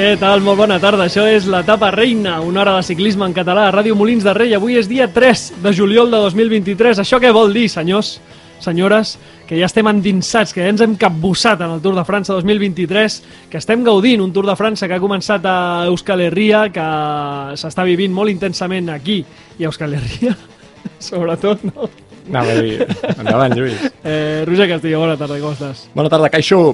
Què tal? Molt bona tarda. Això és l'etapa reina, una hora de ciclisme en català a Ràdio Molins de Rei. Avui és dia 3 de juliol de 2023. Això què vol dir, senyors, senyores? Que ja estem endinsats, que ja ens hem capbussat en el Tour de França 2023, que estem gaudint un Tour de França que ha començat a Euskal Herria, que s'està vivint molt intensament aquí i a Euskal Herria, sobretot, no? Anava a dir, endavant, Lluís. Eh, Roger Castillo, bona tarda, com estàs? Bona tarda, Caixo.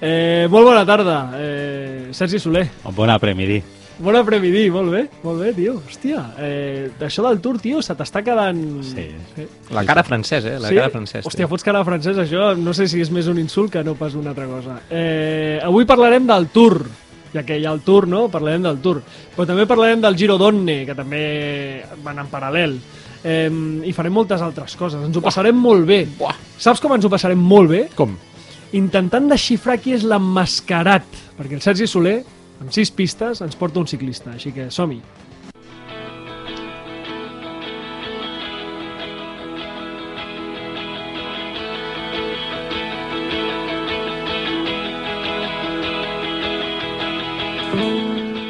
Eh, molt bona tarda, eh, Sergi Soler. Bona premidi. Bona premidi, molt bé, molt bé, tio. Hòstia, eh, això del Tour, tio, se t'està quedant... Sí. La cara francès, eh? La cara francès. Hòstia, fots cara francès, això no sé si és més un insult que no pas una altra cosa. Eh, avui parlarem del Tour, ja que hi ha el Tour, no? Parlarem del Tour. Però també parlarem del Giro Donne, que també van en paral·lel. Eh, I farem moltes altres coses. Ens ho passarem molt bé. Buah. Saps com ens ho passarem molt bé? Com? Intentant desxifrar qui és l'emmascarat, perquè el Sergi Soler, amb sis pistes, ens porta un ciclista, així que som-hi.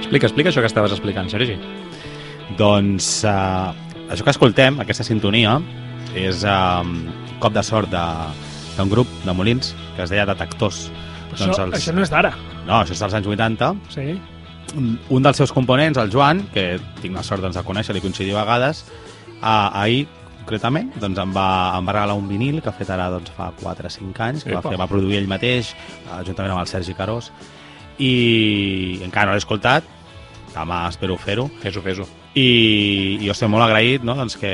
Explica, explica això que estaves explicant, Sergi. Doncs uh, això que escoltem, aquesta sintonia, és uh, cop de sort de- d'un grup de molins que es deia Detectors. Això, això no és d'ara. No, això és dels anys 80. Sí. Un dels seus components, el Joan, que tinc la sort doncs, de conèixer-li i coincidir a vegades, uh, ahir concretament doncs, em, va, em va regalar un vinil que ha fet ara doncs, fa 4 o 5 anys, que va, fer, va produir ell mateix, eh, juntament amb el Sergi Carós, i encara no l'he escoltat, demà espero fer-ho, Fes-ho, fes-ho. I, i jo estic molt agraït no? doncs que,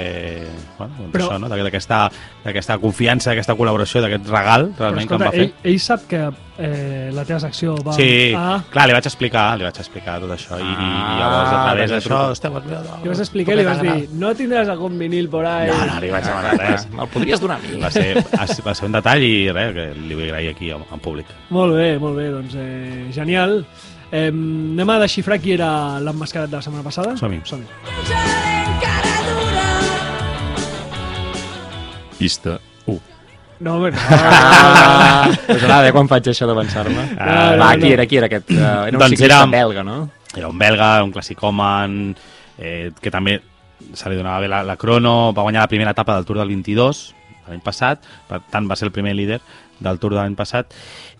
bueno, doncs Però- això, no? d'aquesta d'aquesta confiança, d'aquesta col·laboració, d'aquest regal Però realment que em escolta, va fer. ell, ell sap que eh, la teva secció va... Sí, Ah, clar, li vaig explicar, li vaig explicar tot això i, i, i llavors a Ah, través d'això, estem li vas explicar i li vas dir no tindràs algun vinil por ahí? No, no, li vaig demanar res. Me'l podries donar a mi? Va ser, va ser un detall i res, que li vull agrair aquí en, en públic. Molt bé, molt bé, doncs eh, genial. Eh, anem a desxifrar qui era l'emmascarat de la setmana passada? Som-hi. som Pista 1. No, home, no. Ah, pues nada, quan faig això d'avançar-me. Ah, Va, no, qui no. era, qui era aquest? Uh, era un Doncs ciclista era- belga, no? Era un belga, un classicòman, eh, que també se li donava bé la, la crono, va guanyar la primera etapa del Tour del 22, l'any passat, per tant va ser el primer líder del Tour de l'any passat,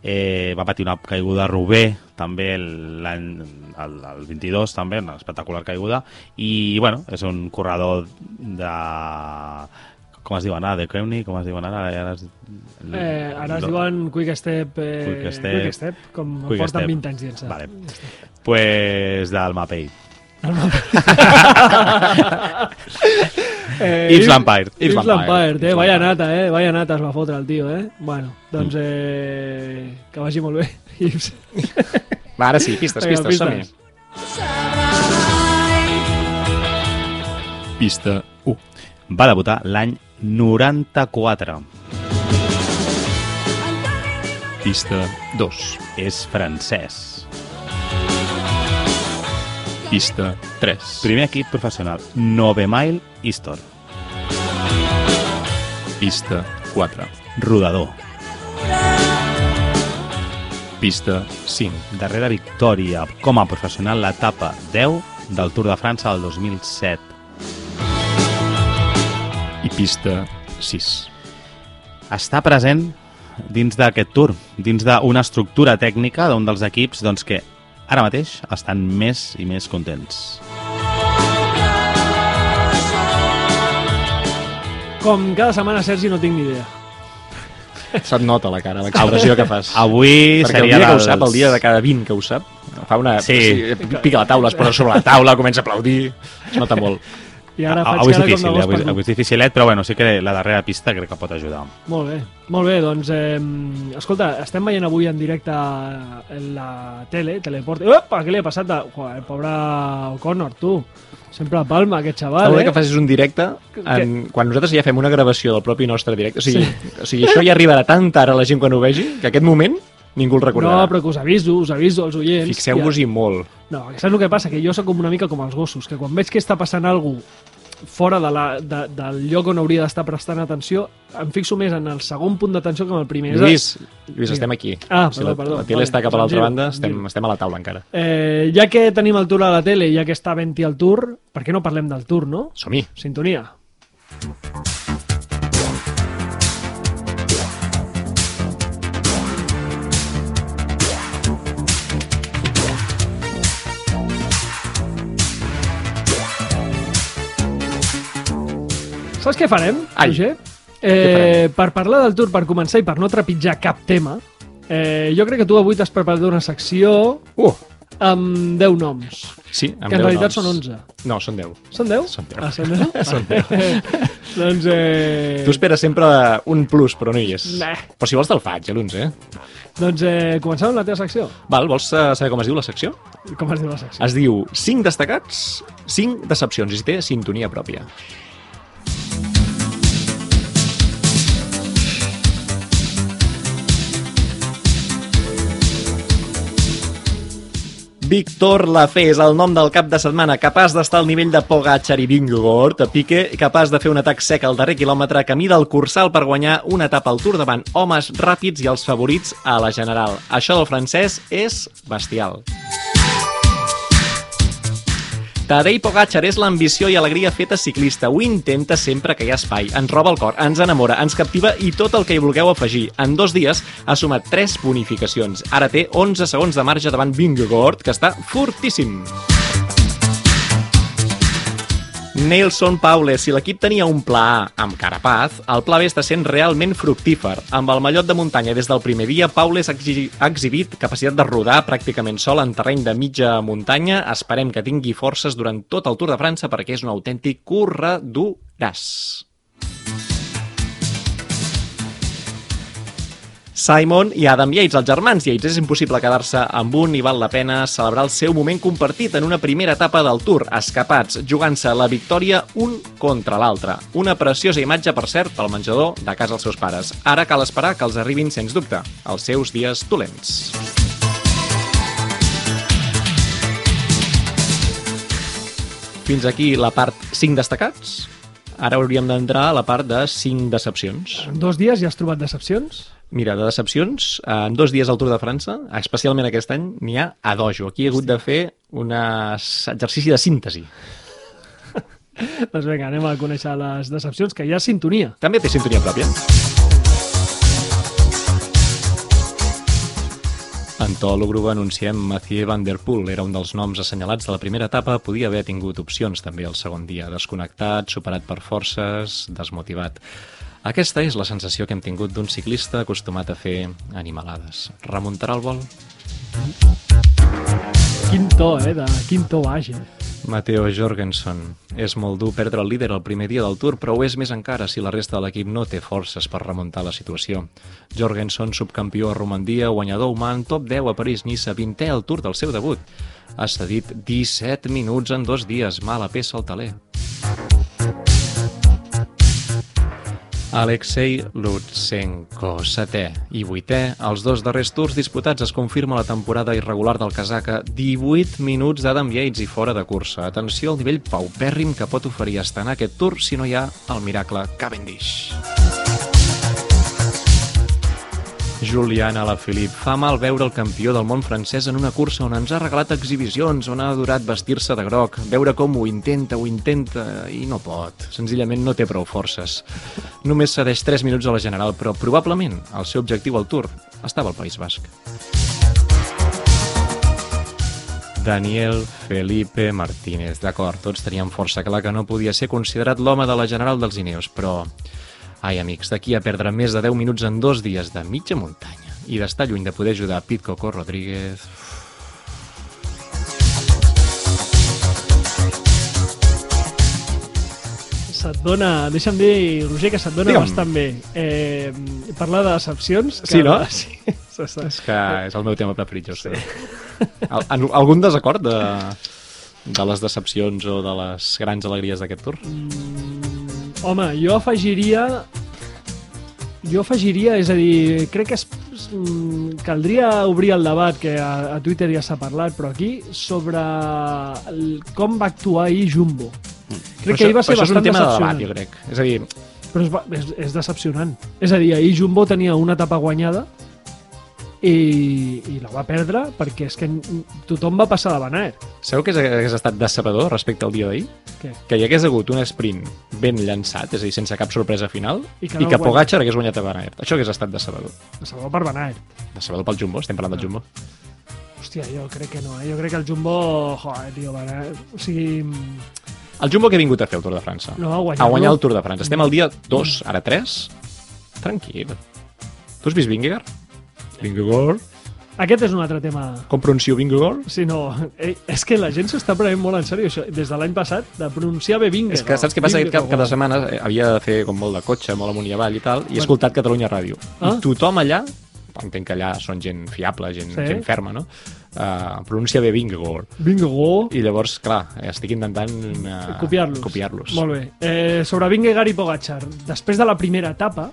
eh, va patir una caiguda a Roubaix, també el- l'any el, el 22, també, una espectacular caiguda, i bueno, és un corredor de... Com es diuen ara? De Keunig? Com es diuen ara? Ara es, Eh, ara es diuen Quick Step, eh, Quick Step. quick step com Quick porten Step. 20 anys dins. Vale. Pues del Mapei. Eh, Yves Lampire. Yves Yves Lampire. eh? Vaya nata, eh? Vaya nata es va fotre el tio, eh? Bueno, doncs eh, que vagi molt bé, Yves. Va, ara sí, pistes, Vinga, pistes, som-hi. pistes. Pista 1. Va debutar l'any 94. Pista 2. És francès. Pista 3. Primer equip professional, Nove Mile Histor. Pista 4. Rodador. Pista 5. Darrera victòria com a professional l'etapa 10 del Tour de França del 2007. I pista 6. Està present dins d'aquest Tour, dins d'una estructura tècnica d'un dels equips doncs, que ara mateix estan més i més contents. Com cada setmana, Sergi, no tinc ni idea. Se't nota la cara, l'expressió que fas. Avui Perquè el seria dia que ho dels- sap, el dia de cada 20 que ho sap, fa una... Sí. Pica la taula, es posa sobre la taula, comença a aplaudir, es nota molt. I ara faig avui és cara com de difícil, eh? gos avui, avui és dificilet, però bueno, sí que la darrera pista crec que pot ajudar. Molt bé, molt bé, doncs, eh, escolta, estem veient avui en directe la tele, Teleporte... Opa, què li ha passat? A... Joder, pobre O'Connor, tu. Sempre a palma, aquest Està xaval, bé eh? que facis un directe en, quan nosaltres ja fem una gravació del propi nostre directe. O sigui, o sigui, això ja arribarà tan tard a la gent quan ho vegi que aquest moment ningú el No, recordarà. però que us aviso, us aviso als oients. Fixeu-vos-hi molt. No, saps el que passa? Que jo sóc com una mica com els gossos, que quan veig que està passant alguna fora de la, de, del lloc on hauria d'estar prestant atenció, em fixo més en el segon punt d'atenció que en el primer. Lluís, Lluís, estem aquí. Ah, si perdó, la, perdó. la tele Vale, està cap a l'altra banda, estem, giro. estem a la taula encara. Eh, ja que tenim el tour a la tele, ja que està venti el tour, per què no parlem del tour, no? Som-hi. Sintonia. Saps què farem, Ai. Roger? Què Eh, per parlar del tour, per començar i per no trepitjar cap tema, eh, jo crec que tu avui t'has preparat una secció Uh! amb 10 noms, Sí, amb que en 10 realitat noms. són 11. No, són 10. Són 10? Són 10. Ah, són 10? Són doncs, eh... Tu esperes sempre un plus, però no hi és. Nah. Però si vols te'l faig, a l'11, eh? Doncs eh, comencem amb la teva secció. Val, vols eh, saber com es diu la secció? Com es diu la secció? Es diu 5 destacats, 5 decepcions, i té sintonia pròpia. Víctor Lafé és el nom del cap de setmana, capaç d'estar al nivell de Pogacar i Vingegaard a Piqué, capaç de fer un atac sec al darrer quilòmetre, camí del Cursal per guanyar una etapa al Tour davant homes ràpids i els favorits a la general. Això del francès és bestial. Tadej Pogacar és l'ambició i alegria feta ciclista. Ho intenta sempre que hi ha espai. Ens roba el cor, ens enamora, ens captiva i tot el que hi vulgueu afegir. En dos dies ha sumat 3 bonificacions. Ara té 11 segons de marge davant Vingegaard, que està fortíssim. Nelson Paule, si l'equip tenia un pla A amb Carapaz, el pla B està sent realment fructífer. Amb el mallot de muntanya des del primer dia, Paules ha ha exhibit capacitat de rodar pràcticament sol en terreny de mitja muntanya. Esperem que tingui forces durant tot el Tour de França perquè és un autèntic corredoràs. Simon i Adam Yates, els germans Yates. És impossible quedar-se amb un i val la pena celebrar el seu moment compartit en una primera etapa del Tour, escapats, jugant-se la victòria un contra l'altre. Una preciosa imatge, per cert, pel menjador de casa dels seus pares. Ara cal esperar que els arribin, sens dubte, els seus dies dolents. Fins aquí la part 5 destacats. Ara hauríem d'entrar a la part de 5 decepcions. En dos dies ja has trobat decepcions? Mira, de decepcions, en dos dies al Tour de França, especialment aquest any, n'hi ha a dojo. Aquí he hagut de fer un exercici de síntesi. Doncs vinga, anem a conèixer les decepcions, que hi ha sintonia. També té sintonia pròpia. En to lúgubre anunciem Mathieu Van Der Poel. Era un dels noms assenyalats de la primera etapa. Podia haver tingut opcions també el segon dia. Desconnectat, superat per forces, desmotivat. Aquesta és la sensació que hem tingut d'un ciclista acostumat a fer animalades. Remuntarà el vol? Quin to, eh? De, quin to baix, eh? Matteo Jorgensen. És molt dur perdre el líder el primer dia del Tour, però ho és més encara si la resta de l'equip no té forces per remuntar la situació. Jorgensen, subcampió a Romandia, guanyador humà en top 10 a París-Niça, 20è al Tour del seu debut. Ha cedit 17 minuts en dos dies, mala peça al taler. Alexei Lutsenko, setè i vuitè. Els dos darrers tours disputats es confirma la temporada irregular del casaca. 18 minuts d'Adam Yates i fora de cursa. Atenció al nivell paupèrrim que pot oferir estar en aquest tour si no hi ha el miracle Cavendish. Julian Alaphilippe. Fa mal veure el campió del món francès en una cursa on ens ha regalat exhibicions, on ha adorat vestir-se de groc, veure com ho intenta, ho intenta i no pot. Senzillament no té prou forces. Només cedeix 3 minuts a la general, però probablement el seu objectiu al Tour estava al País Basc. Daniel Felipe Martínez. D'acord, tots teníem força clar que no podia ser considerat l'home de la general dels Ineos, però... Ai, amics, d'aquí a perdre més de 10 minuts en dos dies de mitja muntanya i d'estar lluny de poder ajudar Pit Coco Rodríguez... Se't dona, deixa'm dir, Roger, que se't dona Digue'm. bastant bé. Eh, parlar de decepcions... Que, Sí, no? Sí, És que és el meu tema preferit, jo sé. Al, algun desacord de, de les decepcions o de les grans alegries d'aquest tour? Home, jo afegiria... Jo afegiria, és a dir, crec que es, mm, caldria obrir el debat, que a, a Twitter ja s'ha parlat, però aquí, sobre el, com va actuar ahir Jumbo. Crec que ahir va ser això és un tema de debat, jo crec. És a dir, Però és, és, és decepcionant. És a dir, ahir Jumbo tenia una etapa guanyada i, i la va perdre perquè és que tothom va passar de Van Aert. sabeu que hagués estat decebedor respecte al dia d'ahir? Que hi hagués hagut un sprint ben llançat, és a dir, sense cap sorpresa final, I que no i que. Pogacar hagués guanyat a Van Aert. Això hagués estat decebedor. Salvador per Van Aert. Decebedor pel Jumbo, estem parlant del Jumbo. Hòstia, jo crec que no, eh? Jo crec que el Jumbo... Joder, tio, Van Aert... O sigui... El Jumbo que ha vingut a fer el Tour de França? No, a a guanyar-lo. guanyar el Tour de França. Estem al dia 2, ara 3. Tranquil. Tu has vist Vingegaard? Vingegaard? Aquest és un altre tema. Com pronuncio Vingegaard? Sí, no, eh, és que la gent s'ho està prenent molt en sèrio, això, des de l'any passat, de pronunciar bé Vingegaard. És que saps què passa? Aquest cap, Vingegaard. cada setmana eh, havia de fer com molt de cotxe, molt amunt i avall i tal, i he escoltat Catalunya Ràdio. Ah. I tothom allà, entenc que allà són gent fiable, gent, Sí. gent ferma, no? Uh, pronuncia bé Vingegaard. Vingegaard. I llavors, clar, estic intentant uh, copiar-los. copiar-los. Molt bé. Eh, sobre Vingegaard i Pogacar, després de la primera etapa,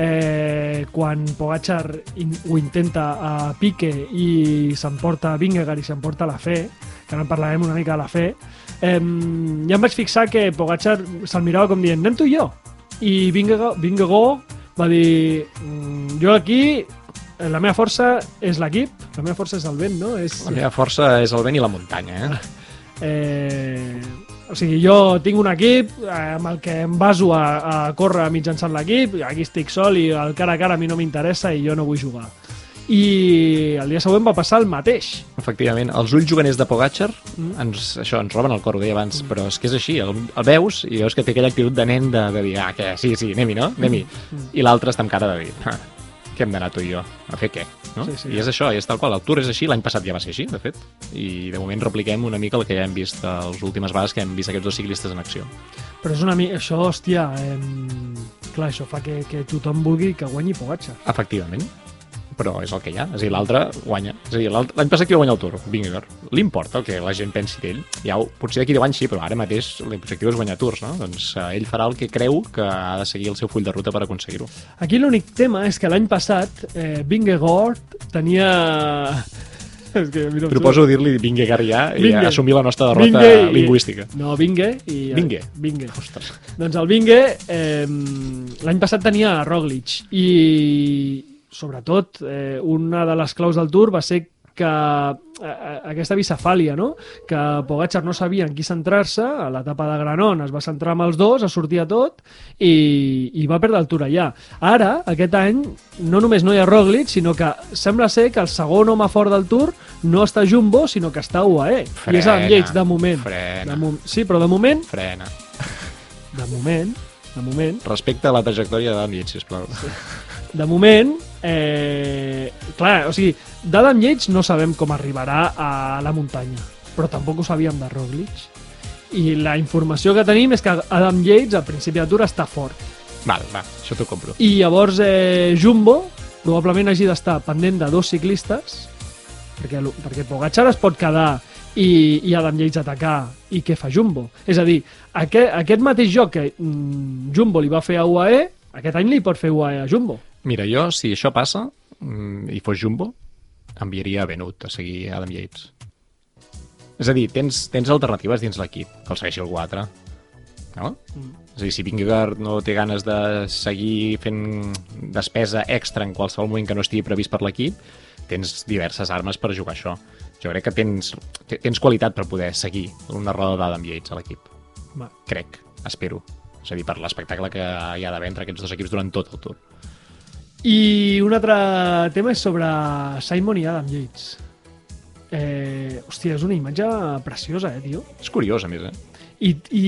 eh, quan Pogacar in, ho intenta a Pique i s'emporta Vingegaard i s'emporta la fe, que ara en parlarem una mica de la fe, eh, ja em vaig fixar que Pogacar se'l mirava com dient, anem tu i jo. I Vingegaard, Vingegaard va dir, "Mm, jo aquí la meva força és l'equip, la meva força és el vent, no? És, La meva força és el vent i la muntanya, eh? Eh, o sigui, jo tinc un equip eh, amb el que em baso a, a córrer mitjançant l'equip, aquí estic sol i el cara a cara a mi no m'interessa i jo no vull jugar. I el dia següent va passar el mateix. Efectivament, els ulls juganers de Pogacar Mm. ens, això, ens roben el cor, ho deia abans, però és que és així, el, el veus i veus que té aquella actitud de nen de, de dir, ah, què, sí, sí, anem-hi, no? Anem-hi. Mm. I l'altre està amb cara de dir, ah, què hem d'anar tu i jo? A fer què? No? Sí, sí. I és això, i és tal qual. El Tour és així, l'any passat ja va ser així, de fet. I de moment repliquem una mica el que ja hem vist les últimes vegades que hem vist aquests dos ciclistes en acció. Però és una mica... Això, hòstia... Eh, clar, això fa que, que tothom vulgui que guanyi Pogacar. Efectivament. Però és el que hi ha. És a dir, l'altre guanya. És a dir, l'any passat qui va guanyar el Tour? Vingegaard. Li importa el que la gent pensi d'ell? Ja, potser d'aquí 10 anys sí, però ara mateix l'objectiu és guanyar Tours, no? Doncs eh, ell farà el que creu que ha de seguir el seu full de ruta per aconseguir-ho. Aquí l'únic tema és que l'any passat eh, Vingegaard tenia... és que a mi no em Proposo dir-li Vingegaard ja i Vinge. assumir la nostra derrota Vinge i- lingüística. No, Vinge i... Vinge. Vinge. Doncs el Vinge eh, l'any passat tenia Roglic i sobretot eh, una de les claus del Tour va ser que eh, aquesta bicefàlia, no? que Pogacar no sabia en qui centrar-se, a l'etapa de Granon es va centrar amb els dos, es sortia tot i, i va perdre el Tour allà. Ara, aquest any, no només no hi ha Roglic, sinó que sembla ser que el segon home fort del Tour no està Jumbo, sinó que està UAE. I és Frena, Yates, de moment. frena. De mom sí, però de moment, Frena. de moment, de moment, Respecte a la trajectòria d'Adam Yates, sisplau. de moment, eh, clar, o sigui, d'Adam Yates no sabem com arribarà a la muntanya, però tampoc ho sabíem de Roglic. I la informació que tenim és que Adam Yates, al principi de Tour, està fort. Val, va, això t'ho compro. I llavors eh, Jumbo probablement hagi d'estar pendent de dos ciclistes, perquè, perquè Pogacar es pot quedar i, i Adam Yates atacar i què fa Jumbo? És a dir, aquest, aquest mateix joc que mm, Jumbo li va fer a UAE, aquest any li pot fer UAE a Jumbo. Mira, jo, si això passa mm, i fos Jumbo, enviaria a Benut a seguir Adam Yates. És a dir, tens, tens alternatives dins l'equip, que el segueixi algú altre. No? Mm. És a dir, si Vingegaard no té ganes de seguir fent despesa extra en qualsevol moment que no estigui previst per l'equip, tens diverses armes per jugar això. Jo crec que tens, te- tens qualitat per poder seguir una roda d'Adam Yates a l'equip. Crec, espero. És a dir, per l'espectacle que hi ha d'haver entre aquests dos equips durant tot el tour. I un altre tema és sobre Simon i Adam Yates. Eh, hòstia, és una imatge preciosa, eh, tio? És curiós, a més, eh? I, i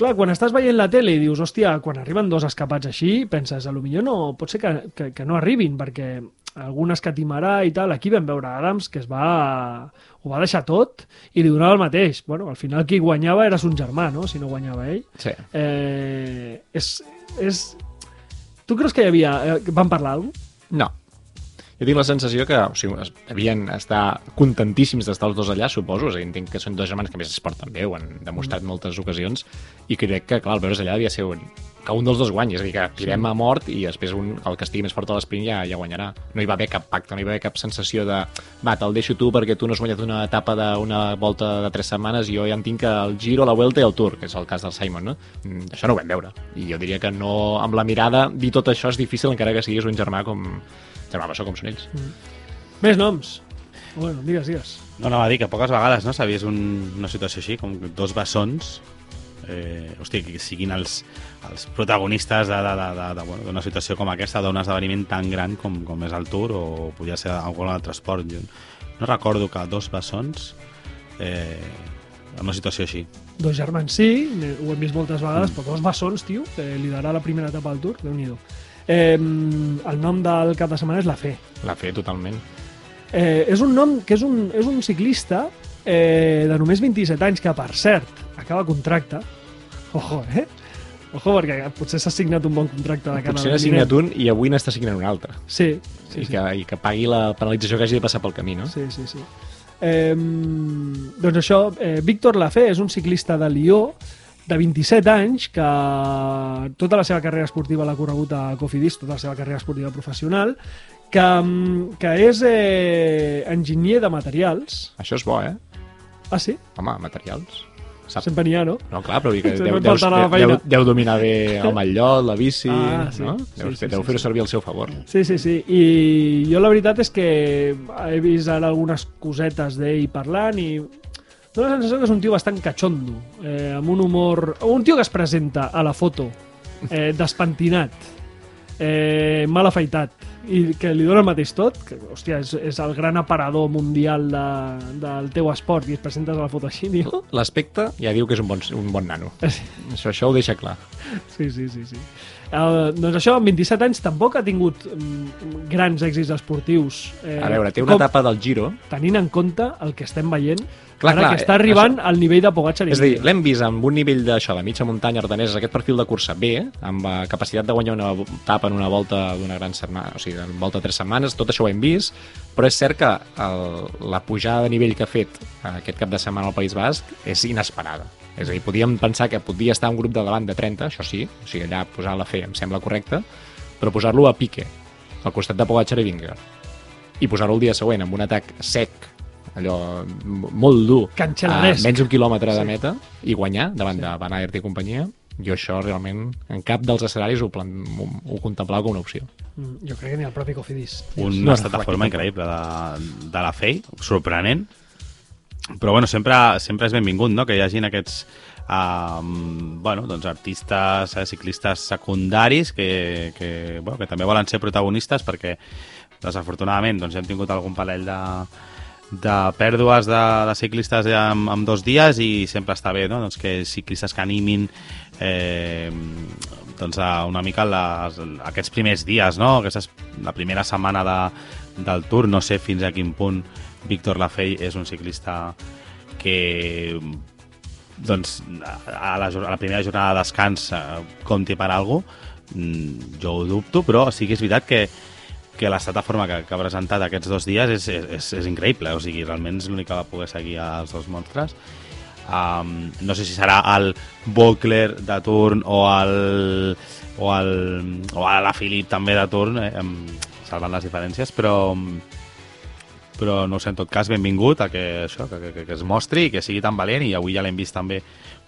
clar, quan estàs veient la tele i dius, hòstia, quan arriben dos escapats així, penses, a lo millor no, pot ser que, que, que no arribin, perquè algun escatimarà i tal. Aquí vam veure Adams, que es va, ho va deixar tot i li donava el mateix. Bueno, al final qui guanyava era son germà, no?, si no guanyava ell. Sí. Eh, és, és... Tu creus que hi havia... Eh, van parlar alguna cosa? No. Jo tinc la sensació que o sigui, devien estar contentíssims d'estar els dos allà, suposo. És a dir, entenc que són dos germans que més es porten bé, ho han demostrat en moltes ocasions, i crec que, clar, el veure's allà devia ser un... que un dels dos guanyi, és a dir, que tirem a mort i després un, el que estigui més fort a l'esprint ja, ja guanyarà. No hi va haver cap pacte, no hi va haver cap sensació de va, te'l deixo tu perquè tu no has guanyat una etapa d'una volta de tres setmanes i jo ja en tinc el Giro, la Vuelta i el Tour, que és el cas del Simon, no? Mm, Això no ho vam veure. I jo diria que no, amb la mirada, dir tot això és difícil encara que siguis un germà com... germà bessó com són ells. Més noms. Bueno, digues, digues. No, no, va dir que poques vegades no, s'ha vist un, una situació així, com dos bessons, eh, hosti, que siguin els, els protagonistes d'una de, de, de, bueno, d'una situació com aquesta, d'un esdeveniment tan gran com, com és el Tour o podria ser algun altre esport. Jo no recordo que dos bessons eh, en una situació així. Dos germans sí, ho hem vist moltes vegades, però dos bessons, tio, que liderar la primera etapa del Tour, déu nhi eh, El nom del cap de setmana és la Fe. La fe totalment. Eh, és un nom que és un, és un ciclista eh, de només 27 anys, que per cert, acaba contracte. Ojo, eh? Ojo, perquè potser s'ha signat un bon contracte de cara Potser n'ha signat un i avui n'està signant un altre. Sí, Sí, I, que, I que pagui la penalització que hagi de passar pel camí, no? Sí, sí, sí. Eh, doncs això, eh, Víctor Lafé és un ciclista de Lió de 27 anys que tota la seva carrera esportiva l'ha corregut a Cofidis, tota la seva carrera esportiva professional, que, mm, que és eh, enginyer de materials. Això és bo, eh? Ah, sí? Home, materials. Sap... Sempre n'hi ha, no? No, clar, però que deu, et deu, deu, deu, dominar bé el mallot, la bici, Ah, sí. no? Sí, Deu, sí, deu sí, fer-ho sí. servir al seu favor. Sí, sí, sí. I jo la veritat és que he vist ara algunes cosetes d'ell parlant i dóna la sensació que és un tio bastant catxondo, eh, amb un humor... Un tio que es presenta a la foto eh, despentinat, eh, mal afaitat, i que li dona el mateix tot, que, hòstia, és, és el gran aparador mundial de, del teu esport i es presentes a la foto així, tio. L'aspecte ja diu que és un bon, un bon nano. Sí. Això, això ho deixa clar. Sí, sí, sí. sí. Uh, doncs això, amb 27 anys tampoc ha tingut mm, grans èxits esportius. Eh, A veure, té una com- etapa del Giro tenint en compte el que estem veient Clar, ara clar, que està arribant al nivell de Pogacar i És a dir, l'hem vist amb un nivell d'això, de mitja muntanya ardenesa, aquest perfil de cursa bé, amb eh, capacitat de guanyar una etapa en una volta d'una gran setmana, o sigui, en volta de tres setmanes, tot això ho hem vist, però és cert que el, la pujada de nivell que ha fet eh, aquest cap de setmana al País Basc és inesperada. És a dir, podíem pensar que podia estar un grup de davant de 30, això sí, o sigui, allà posar la fe em sembla correcte, però posar-lo a pique, al costat de Pogacar i Vingegaard, i posar-ho el dia següent amb un atac sec, allò molt dur, a menys d'un quilòmetre de Sí. meta i guanyar davant Sí. de Van Aert i companyia, jo això realment en cap dels escenaris ho, plan, ho, ho contemplava com una opció. Mm, Jo crec que ni el propi Cofidis. Un No, estat de no, forma increïble de, de la FEI, sorprenent, però bueno, sempre, sempre és benvingut no? que hi hagin aquests um, bueno, doncs artistes, eh, ciclistes secundaris que, que, bueno, que també volen ser protagonistes perquè desafortunadament doncs, hem tingut algun parell de, de pèrdues de, de ciclistes en, en dos dies i sempre està bé no? doncs que ciclistes que animin eh, doncs a una mica les, aquests primers dies, no? Aquesta és la primera setmana de, del Tour, no sé fins a quin punt Víctor Lafey és un ciclista que doncs a la, a la primera jornada de descans eh, compti per alguna cosa, Mm, jo ho dubto, però sí que és veritat que, que l'estat de forma que, que ha presentat aquests dos dies és, és, és, increïble, o sigui, realment és l'únic que va poder seguir els dos monstres. Um, no sé si serà el Bokler de turn o el o, el, o la Philip també de turn, eh, em, salvant les diferències, però però no sé, en tot cas, benvingut a que, això, que, que, que es mostri i que sigui tan valent i avui ja l'hem vist també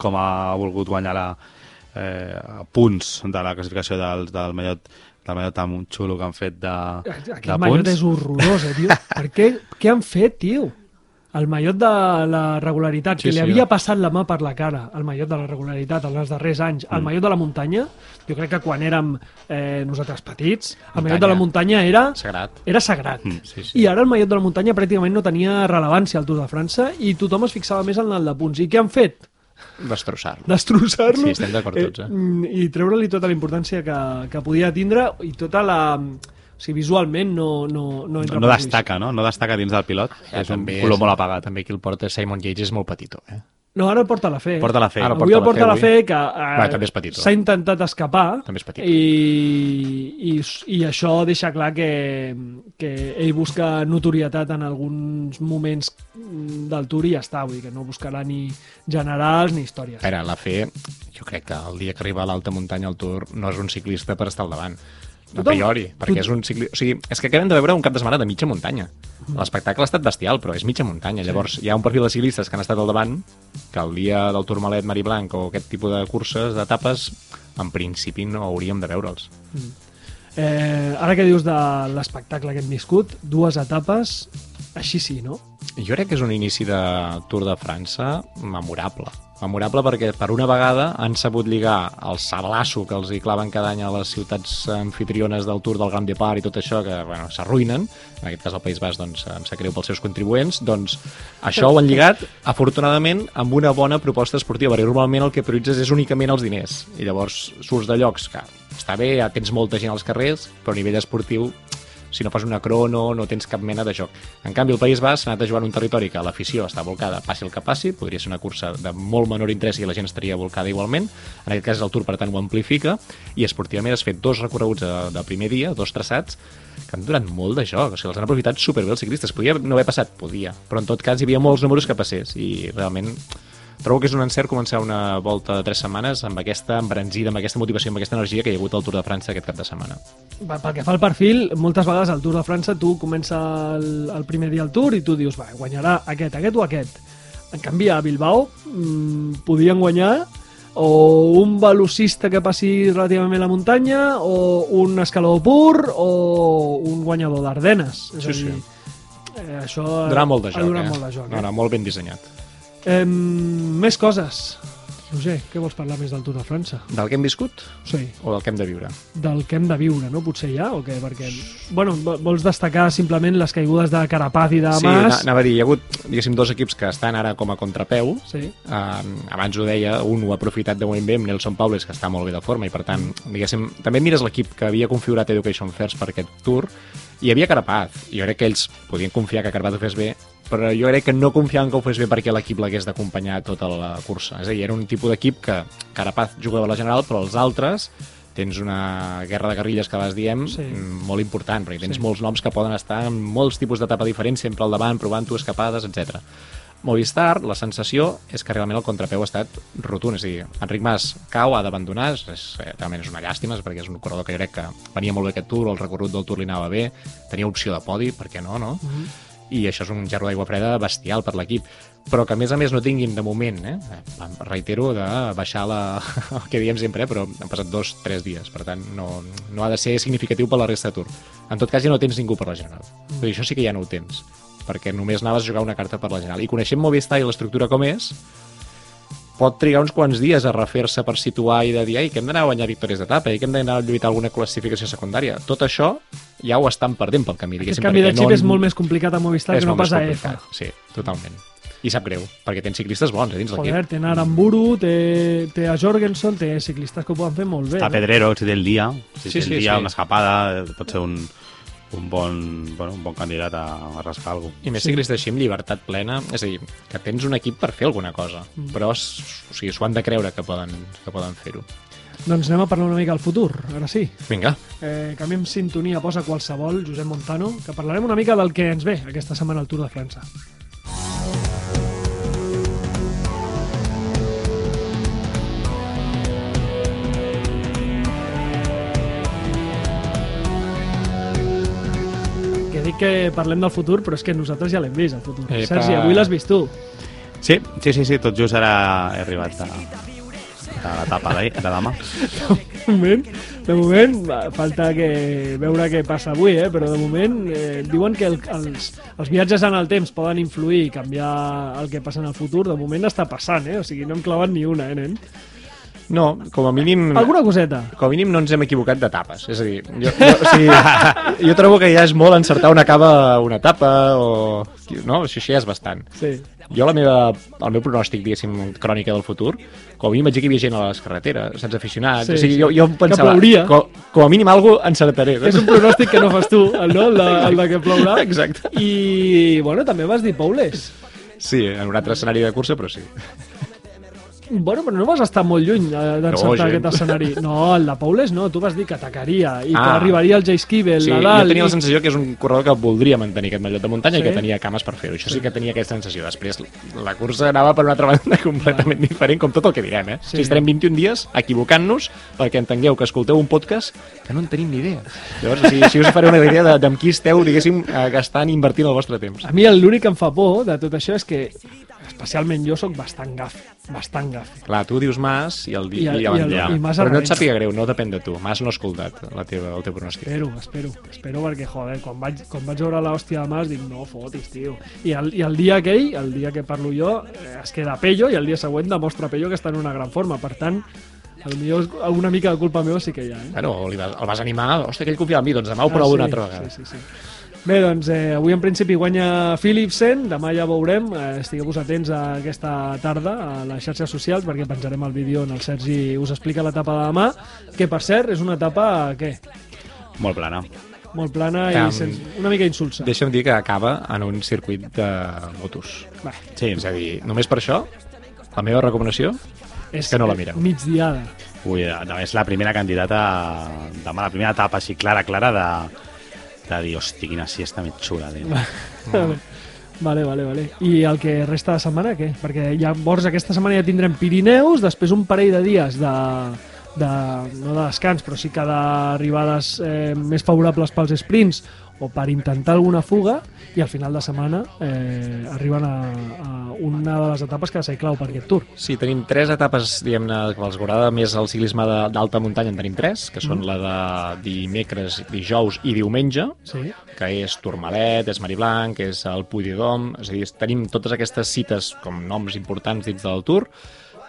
com ha volgut guanyar la, eh, a punts de la classificació del, del mallot del mallot tan xulo que han fet de, Aquest de mallot punts. és horrorós, eh, tio? per què? Què han fet, tio? El mallot de la regularitat, Sí, que li sí, havia eh? passat la mà per la cara, el mallot de la regularitat en els darrers anys, el mallot de la muntanya, jo crec que quan érem eh, nosaltres petits, el mallot de la muntanya era Sagrat. era sagrat. Mm, sí, sí. I ara el mallot de la muntanya pràcticament no tenia rellevància al Tour de França i tothom es fixava més en el de punts. I què han fet? Destrossar-lo. Destrossar-lo Sí, estem d'acord tots, eh? mm, i treure-li tota la importància que, que podia tindre i tota la... O sigui, visualment no, no, no entra no ulls. destaca, no? No destaca dins del pilot. Ja, és un color molt apagat. També qui el porta Simon Yates és molt petitó, eh? No, ara el porta la fe. Porta la fe. Ara el Avui porta el porta la la fe, fe, que Va, eh, també és petit, s'ha intentat escapar També és petit. i, i, i això deixa clar que, que ell busca notorietat en alguns moments del Tour i ja està, vull dir que no buscarà ni generals ni històries. Espera, la fe, jo crec que el dia que arriba a l'alta muntanya al Tour no és un ciclista per estar al davant. A Tothom- priori, perquè és un ciclista... O sigui, és que acabem de veure un cap de setmana de mitja muntanya. Mm. L'espectacle ha estat bestial, però és mitja muntanya. Llavors, hi ha un perfil de ciclistes que han estat al davant, que el dia del Tourmalet, Mari Blanc o aquest tipus de curses, d'etapes, en principi no hauríem de veure'ls. Eh, ara que dius de l'espectacle que hem viscut, dues etapes, així sí, no? Jo crec que és un inici de Tour de França memorable. Memorable perquè per una vegada han sabut lligar el sablasso que els hi claven cada any a les ciutats anfitriones del Tour del Grand Depart i tot això que bueno, s'arruïnen, en aquest cas el País Basc doncs, em sap greu pels seus contribuents, doncs això ho han lligat afortunadament amb una bona proposta esportiva, perquè normalment el que prioritzes és únicament els diners i llavors surts de llocs que està bé, tens molta gent als carrers, però a nivell esportiu si no fas una crono no tens cap mena de joc. En canvi, el País Basc ha anat a jugar en un territori que l'afició està volcada, passi el que passi, podria ser una cursa de molt menor interès i la gent estaria volcada igualment. En aquest cas el Tour, per tant, ho amplifica i esportivament has fet dos recorreguts de, de primer dia, dos traçats, que han durat molt de joc, o sigui, els han aprofitat superbé els ciclistes. Podia no haver passat? Podia, però en tot cas hi havia molts números que passés i realment trobo que és un encert començar una volta de tres setmanes amb aquesta embranzida, amb aquesta motivació, amb aquesta energia que hi ha hagut al Tour de França aquest cap de setmana. Va, Pel que fa al perfil, moltes vegades al Tour de França tu comença el, el primer dia el Tour i tu dius, va, guanyarà aquest, aquest o aquest. En canvi, a Bilbao mmm, podien guanyar o un velocista que passi relativament la muntanya o un escalador pur o un guanyador d'Ardenes. És Sí, a dir, sí. eh, això Donarà molt de ha joc, donat eh? molt de joc. No, Eh? no, molt ben dissenyat. Eh, més coses. Roger, què vols parlar més del Tour de França? Del que hem viscut Sí, o del que hem de viure? del que hem de viure, no? Potser ja, o què? Perquè, bueno, vo- vols destacar simplement les caigudes de Carapaz i de Sí, Mas? ana- anava a dir, hi ha hagut, diguéssim, dos equips que estan ara com a contrapeu. Sí. Uh, abans ho deia, un ho ha aprofitat de moment bé amb Nelson Paules, que està molt bé de forma, i per tant, diguéssim, també mires l'equip que havia configurat Education First per aquest tour, i hi havia Carapaz. Jo crec que ells podien confiar que Carapaz ho fes bé, però jo crec que no confiaven que ho fes bé perquè l'equip l'hagués d'acompanyar tota la cursa. És a dir, era un tipus d'equip que Carapaz jugava a la general, però els altres tens una guerra de guerrilles que vas diem Sí. mm, molt important, perquè tens Sí. molts noms que poden estar en molts tipus d'etapa diferents, sempre al davant, provant-ho, escapades, etc. Movistar, la sensació és que realment el contrapeu ha estat rotund, és a dir, Enric Mas cau, ha d'abandonar, realment és una llàstima, perquè és un corredor que jo crec que venia molt bé aquest Tour, el recorregut del Tour li anava bé, tenia opció de podi, per què no, no? I això és un gerro d'aigua freda bestial per l'equip, però que a més a més no tinguin de moment, eh? reitero, de baixar la... el que diem sempre, eh? però han passat dos, tres dies, per tant no, no ha de ser significatiu per la resta de Tour. En tot cas ja no tens ningú per la general, mm. això sí que ja no ho tens perquè només anaves a jugar una carta per la general. I coneixent Movistar i l'estructura com és, pot trigar uns quants dies a refer-se per situar i de dir, ei, que hem d'anar a guanyar victòries d'etapa i que hem d'anar a lluitar alguna classificació secundària. Tot això ja ho estan perdent pel camí, Aquest canvi de xip és molt més complicat a Movistar és que no pas a EFA. Sí, totalment. I sap greu, perquè tens ciclistes bons a dins Joder, l'equip. té en Aramburu, té, té a Jorgensen, té ciclistes que ho poden fer molt bé. Està no? Pedrero, si té el dia, si Sí, té el sí, dia, sí. una escapada, eh, pot ser un, un, bon, bueno, un bon candidat a, a rascar alguna cosa. I més ciclistes així amb llibertat plena, és a dir, que tens un equip per fer alguna cosa, Mm. però o sigui, s'ho han de creure que poden, que poden fer-ho. Doncs anem a parlar una mica del futur, ara sí. Vinga, Eh, canviem sintonia, posa qualsevol, Josep Montano, que parlarem una mica del que ens ve aquesta setmana al Tour de França. Que dic que parlem del futur, però és que nosaltres ja l'hem vist, el futur. Epa. Sergi, avui l'has vist tu. Sí, sí, sí, sí, tot just ara he arribat a, a l'etapa de, de demà. De moment, de moment falta que veure què passa avui, eh? però de moment eh, diuen que el, els, els viatges en el temps poden influir i canviar el que passa en el futur. De moment està passant, eh? o sigui, no hem clavat ni una, eh, nen? No, com a mínim... Alguna coseta? Com a mínim no ens hem equivocat d'etapes. És a dir, jo, jo, o sigui, jo trobo que ja és molt encertar on acaba una etapa o... No? Això, això ja és bastant. Sí. Jo la meva, el meu pronòstic, diguéssim, crònica del futur, com a mínim vaig dir que hi havia gent a les carreteres, sense aficionats, Sí, o sigui, jo, jo Que pensava... plouria. Com, com a mínim alguna encertaré. És un pronòstic que no fas tu, el, no? el, de, el de que plourà. Exacte. I, bueno, també vas dir Paules. Sí, en un altre escenari de cursa, però sí. Bueno, però no vas estar molt lluny eh, d'encertar No, aquest escenari. No, el de Paules no, tu vas dir que atacaria i que Ah. arribaria el Jay Esquivel Sí, a jo tenia la i- sensació que és un corredor que voldria mantenir aquest mallot de muntanya Sí? i que tenia cames per fer-ho. Això sí que tenia aquesta sensació. Després, la cursa anava per una altra banda completament diferent, com tot el que direm, eh? Sí. Sí. Si estarem 21 dies equivocant-nos perquè entengueu que escolteu un podcast que no en tenim ni idea. Llavors, si, si us faré una idea de, de amb qui esteu, diguéssim, eh, gastant i invertint el vostre temps. A mi l'únic que em fa por de tot això és que, especialment jo, sóc bastant gaf, bastant gaf. Clar, tu dius Mas i el, I el- i, i el- ja. i Mas Però no et sàpiga greu, no depèn de tu. Mas no ha escoltat la teva, el teu pronòstic. Espero, espero, espero perquè, joder, quan vaig, quan vaig veure l'hòstia de Mas dic, no fotis, tio. I el, I el dia aquell, el dia que parlo jo, eh, es queda Pello i el dia següent demostra Pello que està en una gran forma. Per tant, potser alguna mica de culpa meva sí que hi ha, eh? Bueno, el vas animar, hòstia, que ell confiava en mi, doncs demà ho provo una altra vegada. Ah, Sí, sí, sí. Bé, doncs eh, avui en principi guanya Philipsen, demà ja veurem, eh, estigueu-vos atents a aquesta tarda a les xarxes socials perquè penjarem el vídeo on el Sergi us explica l'etapa de demà, que per cert és una etapa, què? Molt plana. Molt plana Um, i sense, una mica insulsa. Deixa'm dir que acaba en un circuit de motos. Va, Sí, És a dir, només per això, la meva recomanació és que no la mireu. Migdiada. Ui, no, és la primera candidata demà, la primera etapa així clara, clara de, de dir, hosti, quina siesta més xula. Tio. Vale, vale, vale. I el que resta de setmana, què? Perquè llavors aquesta setmana ja tindrem Pirineus, després un parell de dies de, de no de descans, però sí que d'arribades eh, més favorables pels sprints o per intentar alguna fuga i al final de setmana eh, arriben a, a una de les etapes que ha de ser clau per aquest tour. Sí, tenim tres etapes, diguem-ne, que els agrada més el ciclisme d'alta muntanya, en tenim tres, que són la de dimecres, dijous i diumenge, Sí. que és Tourmalet, és Mariblanc, és el Puy de Dom, és a dir, tenim totes aquestes cites com noms importants dins del Tour.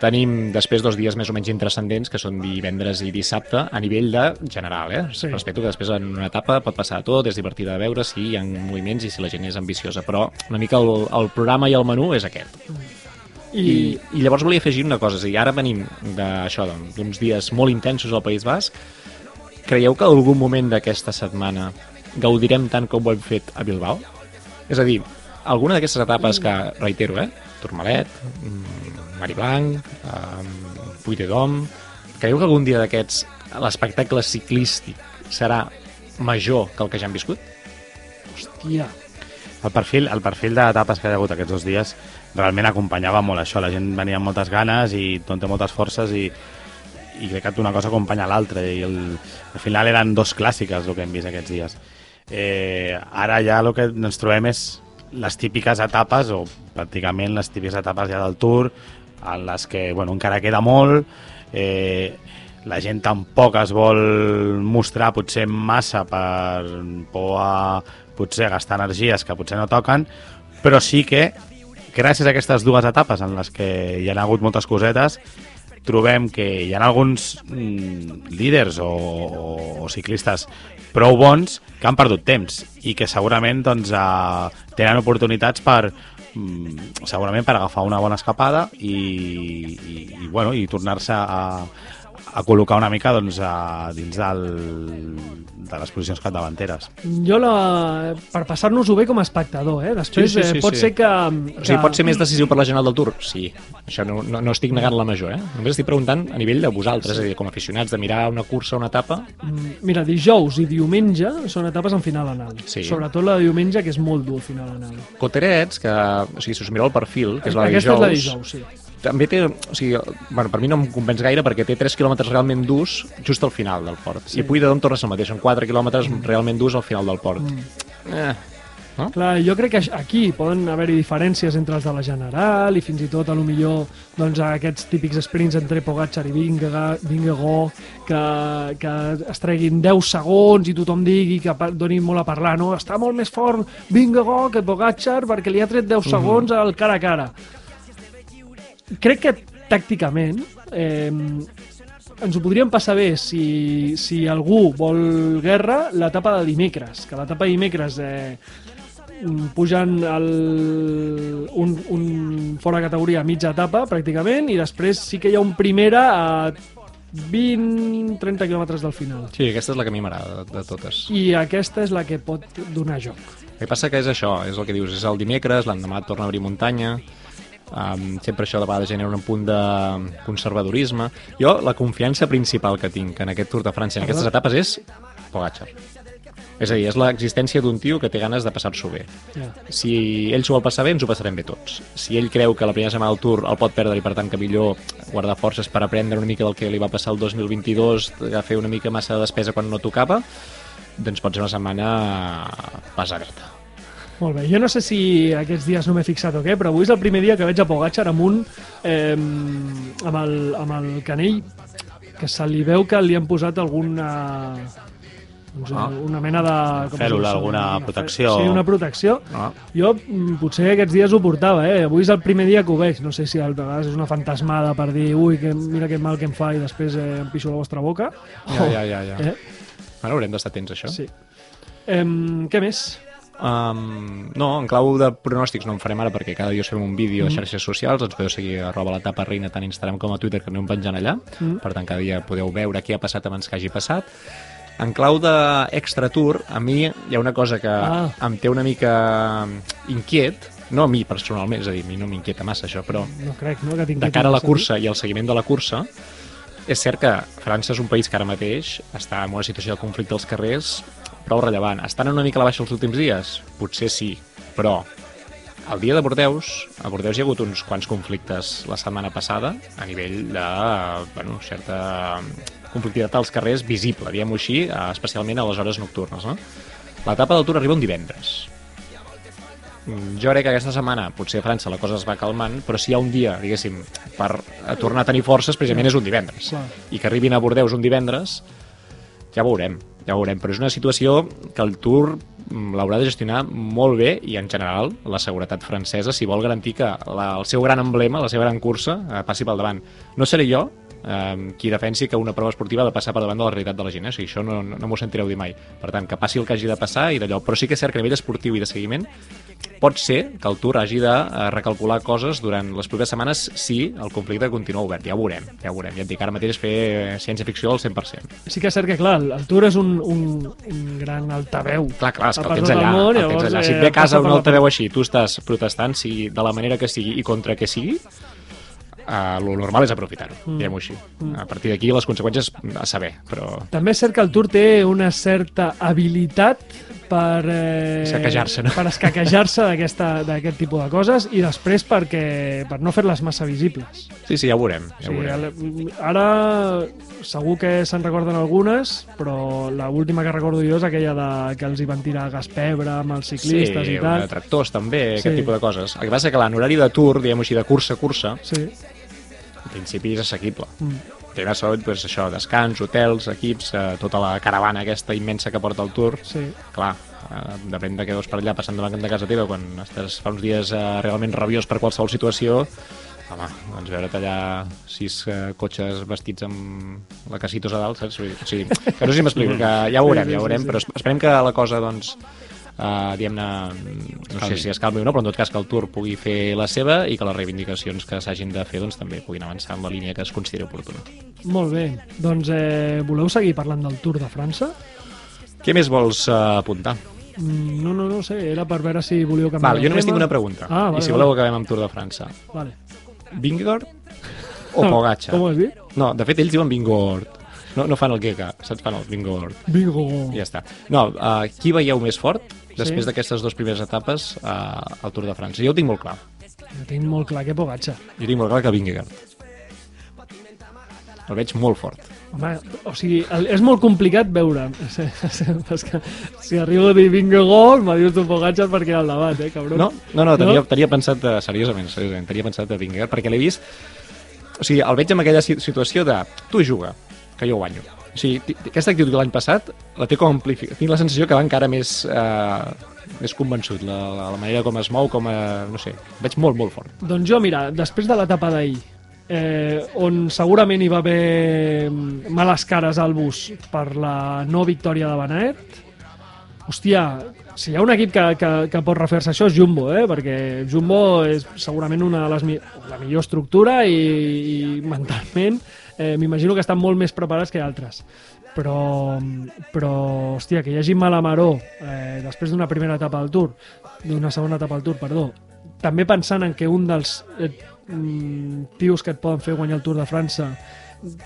Tenim després dos dies més o menys intrascendents, que són divendres i dissabte, a nivell de general, eh? Sí. Respecto que després en una etapa pot passar de tot, és divertida de veure si hi ha moviments i si la gent és ambiciosa, però una mica el, el programa i el menú és aquest. I, I, I llavors volia afegir una cosa, és a dir, ara venim d'això, d'uns dies molt intensos al País Basc. Creieu que algun moment d'aquesta setmana gaudirem tant com ho hem fet a Bilbao? És a dir, alguna d'aquestes etapes que, reitero, eh? Tourmalet, mm, Mariblanc, um, Puy de Dom... Creieu que algun dia d'aquests l'espectacle ciclístic serà major que el que ja hem viscut? hòstia, El perfil, el perfil d'etapes que hi ha hagut aquests dos dies realment acompanyava molt això. La gent venia amb moltes ganes i tot té moltes forces i, i crec que una cosa acompanya l'altra i el, al final eren dos clàssiques el que hem vist aquests dies. Eh, ara ja el que ens trobem és les típiques etapes, o pràcticament les típiques etapes ja del Tour, en les que bueno, encara queda molt, eh, la gent tampoc es vol mostrar potser massa per por a potser gastar energies que potser no toquen, però sí que gràcies a aquestes dues etapes en les que hi ha hagut moltes cosetes trobem que hi ha alguns mm, líders o, o, o ciclistes prou bons que han perdut temps i que segurament doncs, eh, tenen oportunitats per segurament per agafar una bona escapada i, i, i, bueno, i tornar-se a, a col·locar una mica doncs, a, dins del, de les posicions capdavanteres. jo la, per passar-nos-ho bé com a espectador, eh? Després Sí, sí, sí, eh, pot sí. ser que... O sigui, pot ser més decisiu per la general del Tour? Sí. Això no, no, no estic negant la major, eh? Només estic preguntant a nivell de vosaltres, és a dir, com a aficionats, de mirar una cursa, una etapa... Mm, Mira, dijous i diumenge són etapes en final anal. Sí. Sobretot la de diumenge, que és molt dur, final anal. Coterets, que, o sigui, si us mireu el perfil, que és la de Aquesta dijous, és la dijous, sí. També té, o sigui, bueno, per mi no em convenç gaire perquè té 3 quilòmetres realment durs just al final del port. Sí. I Puy de Dom torna a ser el mateix, són 4 quilòmetres realment durs al final del port. Mm. Eh, Clar, jo crec que aquí poden haver-hi diferències entre els de la General i fins i tot, a lo millor, doncs, aquests típics sprints entre Pogacar i Vingegaard que, que es treguin 10 segons i tothom digui que doni molt a parlar, no? Està molt més fort Vingegaard que Pogacar perquè li ha tret 10 segons al cara a cara. Crec que tàcticament eh, ens ho podríem passar bé si, si algú vol guerra l'etapa de dimecres, que l'etapa de dimecres eh, mm, pugen el, un, un fora categoria a mitja etapa pràcticament i després sí que hi ha un primera a 20-30 quilòmetres del final. Sí, aquesta és la que a mi m'agrada de, de totes. I aquesta és la que pot donar joc. El que passa que és això, és el que dius, és el dimecres, l'endemà torna a obrir muntanya, um, sempre això de vegades genera un punt de conservadorisme. Jo, la confiança principal que tinc en aquest Tour de França, en aquestes etapes, és Pogacar. És a dir, és l'existència d'un tio que té ganes de passar-s'ho bé. Ja. Si ell s'ho vol passar bé, ens ho passarem bé tots. Si ell creu que la primera setmana del Tour el pot perdre i per tant que millor guardar forces per aprendre una mica del que li va passar el 2022, de fer una mica massa de despesa quan no tocava, doncs pot ser una setmana pesadeta. Molt bé, jo no sé si aquests dies no m'he fixat o què, però avui és el primer dia que veig a Pogacar amb un... Eh, amb, el, amb el canell que se li veu que li han posat alguna... Doncs, Ah. una mena de... com Fèrula, alguna Una protecció. Sí, una protecció. Ah. Jo mm, potser aquests dies ho portava, eh? Avui és el primer dia que ho veig. No sé si a vegades és una fantasmada per dir ui, que, mira que mal que em fa i després eh, em pixo la vostra boca. Ja, ja, ja. ja. Eh? Bueno, haurem d'estar atents això. Sí. Em, què més? Um, no, en clau de pronòstics no en farem ara perquè cada dia us fem un vídeo Mm. a xarxes socials, ens podeu seguir a arroba la tapa reina tant a Instagram com a Twitter que anem penjant allà, Mm. per tant cada dia podeu veure què ha passat abans que hagi passat. En clau d'extra tour, a mi hi ha una cosa que Ah. em té una mica inquiet, no a mi personalment, és a dir, a mi no m'inquieta massa això, però No crec, no? Que de cara a la cursa i al seguiment de la cursa, és cert que França és un país que ara mateix està en una situació de conflicte als carrers prou rellevant. Estan una mica a la baixa els últims dies? Potser sí, però el dia de Bordeus, a Bordeus hi ha hagut uns quants conflictes la setmana passada a nivell de bueno, certa conflictivitat als carrers visible, diguem-ho així, eh, especialment a les hores nocturnes. No? L'etapa del Tour arriba un divendres. Mm, Jo crec que aquesta setmana, potser a França la cosa es va calmant, però si hi ha un dia, diguéssim, per a tornar a tenir forces, precisament és un divendres. Clar. I que arribin a Bordeus un divendres, ja ho veurem, ja ho veurem. Però és una situació que el Tour mm, l'haurà de gestionar molt bé i, en general, la seguretat francesa, si vol garantir que la, el seu gran emblema, la seva gran cursa, eh, passi pel davant. No seré jo eh, qui defensi que una prova esportiva ha de passar per davant de la realitat de la gent, eh? o sigui, això no, no, no m'ho sentireu dir mai. Per tant, que passi el que hagi de passar i d'allò. Però sí que és cert que a nivell esportiu i de seguiment pot ser que el Tour hagi de eh, recalcular coses durant les properes setmanes si el conflicte continua obert. Ja ho veurem, ja ho veurem. Ja et dic, ara mateix és fer eh, ciència-ficció al 100%. Sí que és cert que, clar, el Tour és un, un, un gran altaveu. Clar, clar, és que el tens allà, món, el tens allà. Si eh, et ve a casa un altaveu així, tu estàs protestant, sigui de la manera que sigui i contra que sigui, Uh, lo normal és aprofitar-ho, mm. diguem-ho així. A partir d'aquí les conseqüències a saber, però També és cert que el Tour té una certa habilitat per... Eh, Escaquejar-se, no? Per escaquejar-se d'aquest tipus de coses i després perquè, per no fer-les massa visibles. sí, sí, ja ho veurem. Ja Sí, ho veurem. el- ara segur que se'n recorden algunes, però l'última que recordo jo és aquella de, que els hi van tirar gas pebre amb els ciclistes sí, i tal. de tractors també, Sí. aquest tipus de coses. El que passa que en horari de tour, diguem-ho així, de cursa a cursa, Sí. En principi és assequible. Mm. Primer sobretot, doncs, això, descans, hotels, equips, eh, tota la caravana aquesta immensa que porta el tour. Sí. Clar, eh, depèn de què veus per allà passant davant de casa teva quan estàs fa uns dies eh, realment rabiós per qualsevol situació, home, doncs veure't allà sis eh, cotxes vestits amb la casitos a dalt, saps? O sigui, que no sé si m'explico, que ja ho veurem, ja ho veurem, sí, sí. però es- esperem que la cosa, doncs, uh, diguem-ne, no sé si es calmi o no, però en tot cas que el Tour pugui fer la seva i que les reivindicacions que s'hagin de fer doncs, també puguin avançar en la línia que es consideri oportuna. Molt bé. Doncs eh, voleu seguir parlant del Tour de França? Què més vols uh, apuntar? Mm, No, no, no sé, era per veure si volíeu canviar Val, de jo només tema. tinc una pregunta, Ah, vale, i si vale. voleu acabem amb Tour de França. Vale. Vingegaard o Pogacar? Com ho has dit? No, de fet, ells diuen Vingegaard. No, no fan el Geka, saps? Fan el Vingegaard. Bingo! I ja està. No, uh, qui veieu més fort després Sí. d'aquestes dues primeres etapes uh, al Tour de França? Jo ho tinc molt clar. Jo tinc molt clar que Pogacar. Jo tinc molt clar que Vingegaard. El veig molt fort. Home, o sigui, el, és molt complicat veure. És que, si arribo a dir Vingegaard, me dius tu Pogacar perquè al debat, eh, cabron? No, no, no, tenia, No? tenia pensat, de, seriosament, seriosament, tenia pensat de Vingegaard, perquè l'he vist... O sigui, el veig en aquella si- situació de tu juga, que jo guanyo. O sigui, aquesta actitud de l'any passat la té com amplificat. Tinc la sensació que va encara més, eh, més convençut, la, la, la manera com es mou, com a... no sé, veig molt, molt fort. Doncs jo, mira, després de l'etapa d'ahir, eh, on segurament hi va haver males cares al bus per la no victòria de Aert, hòstia, si hi ha un equip que, que, que pot refer-se això és Jumbo, eh? perquè Jumbo és segurament una de les la millor estructura i, i mentalment eh, m'imagino que estan molt més preparats que altres. Però, però hòstia, que hi hagi Malamaró eh, després d'una primera etapa del Tour, d'una segona etapa del Tour, perdó, també pensant en que un dels eh, mm, tios que et poden fer guanyar el Tour de França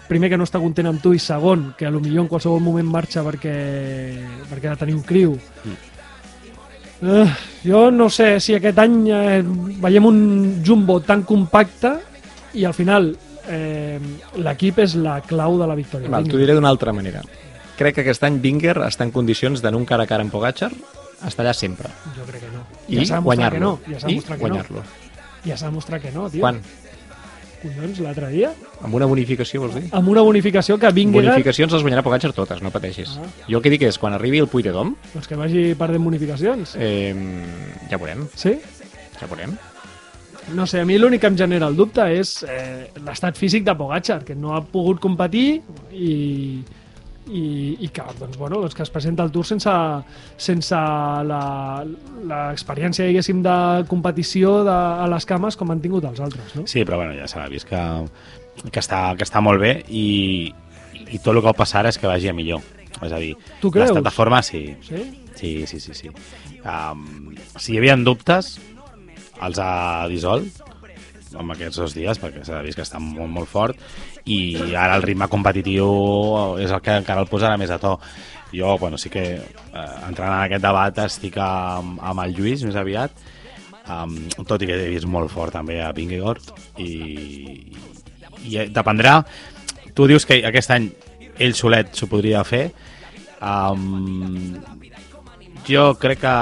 primer que no està content amb tu i segon que a lo millor en qualsevol moment marxa perquè, perquè ha de tenir un criu. Uh, jo no sé si aquest any eh, veiem un jumbo tan compacte i al final eh, l'equip és la clau de la victòria. Val, t'ho diré d'una altra manera. Crec que aquest any Binger està en condicions d'anar un cara a cara amb Pogacar, estar allà sempre. Jo crec que no. I que guanyar-lo. no. Ja I que no. guanyar-lo. Ja s'ha demostrat que no, tio. Quan? Collons, l'altre dia? Amb una bonificació, vols dir? Amb una bonificació que Vingegaard... Bonificacions les guanyarà Pogacar totes, no pateixis. Ah. Jo el que dic és, quan arribi el Puy de Dom, Doncs que vagi perdent bonificacions. eh, ja veurem, Sí? ja veurem. No sé, a mi l'únic que em genera el dubte és eh, l'estat físic de Pogacar, que no ha pogut competir i, i, i que, doncs, bueno, doncs que es presenta al Tour sense, sense la- l'experiència, diguéssim, de competició de, a les cames com han tingut els altres, no? Sí, però bueno, ja s'ha vist que, que, està, que està molt bé i, i tot el que pot passar és que vagi a millor. És a dir, l'estat de forma sí. Sí? Sí, sí, sí. sí. Um, si hi havia dubtes, els ha dissolt amb aquests dos dies, perquè s'ha vist que està molt, molt fort, i ara el ritme competitiu és el que encara el posarà més a to. Jo, bueno, sí que eh, entrant en aquest debat estic amb, amb el Lluís més aviat, um, tot i que he vist molt fort també a Vingegaard, i, i dependrà... Tu dius que aquest any ell solet s'ho podria fer, um, jo crec que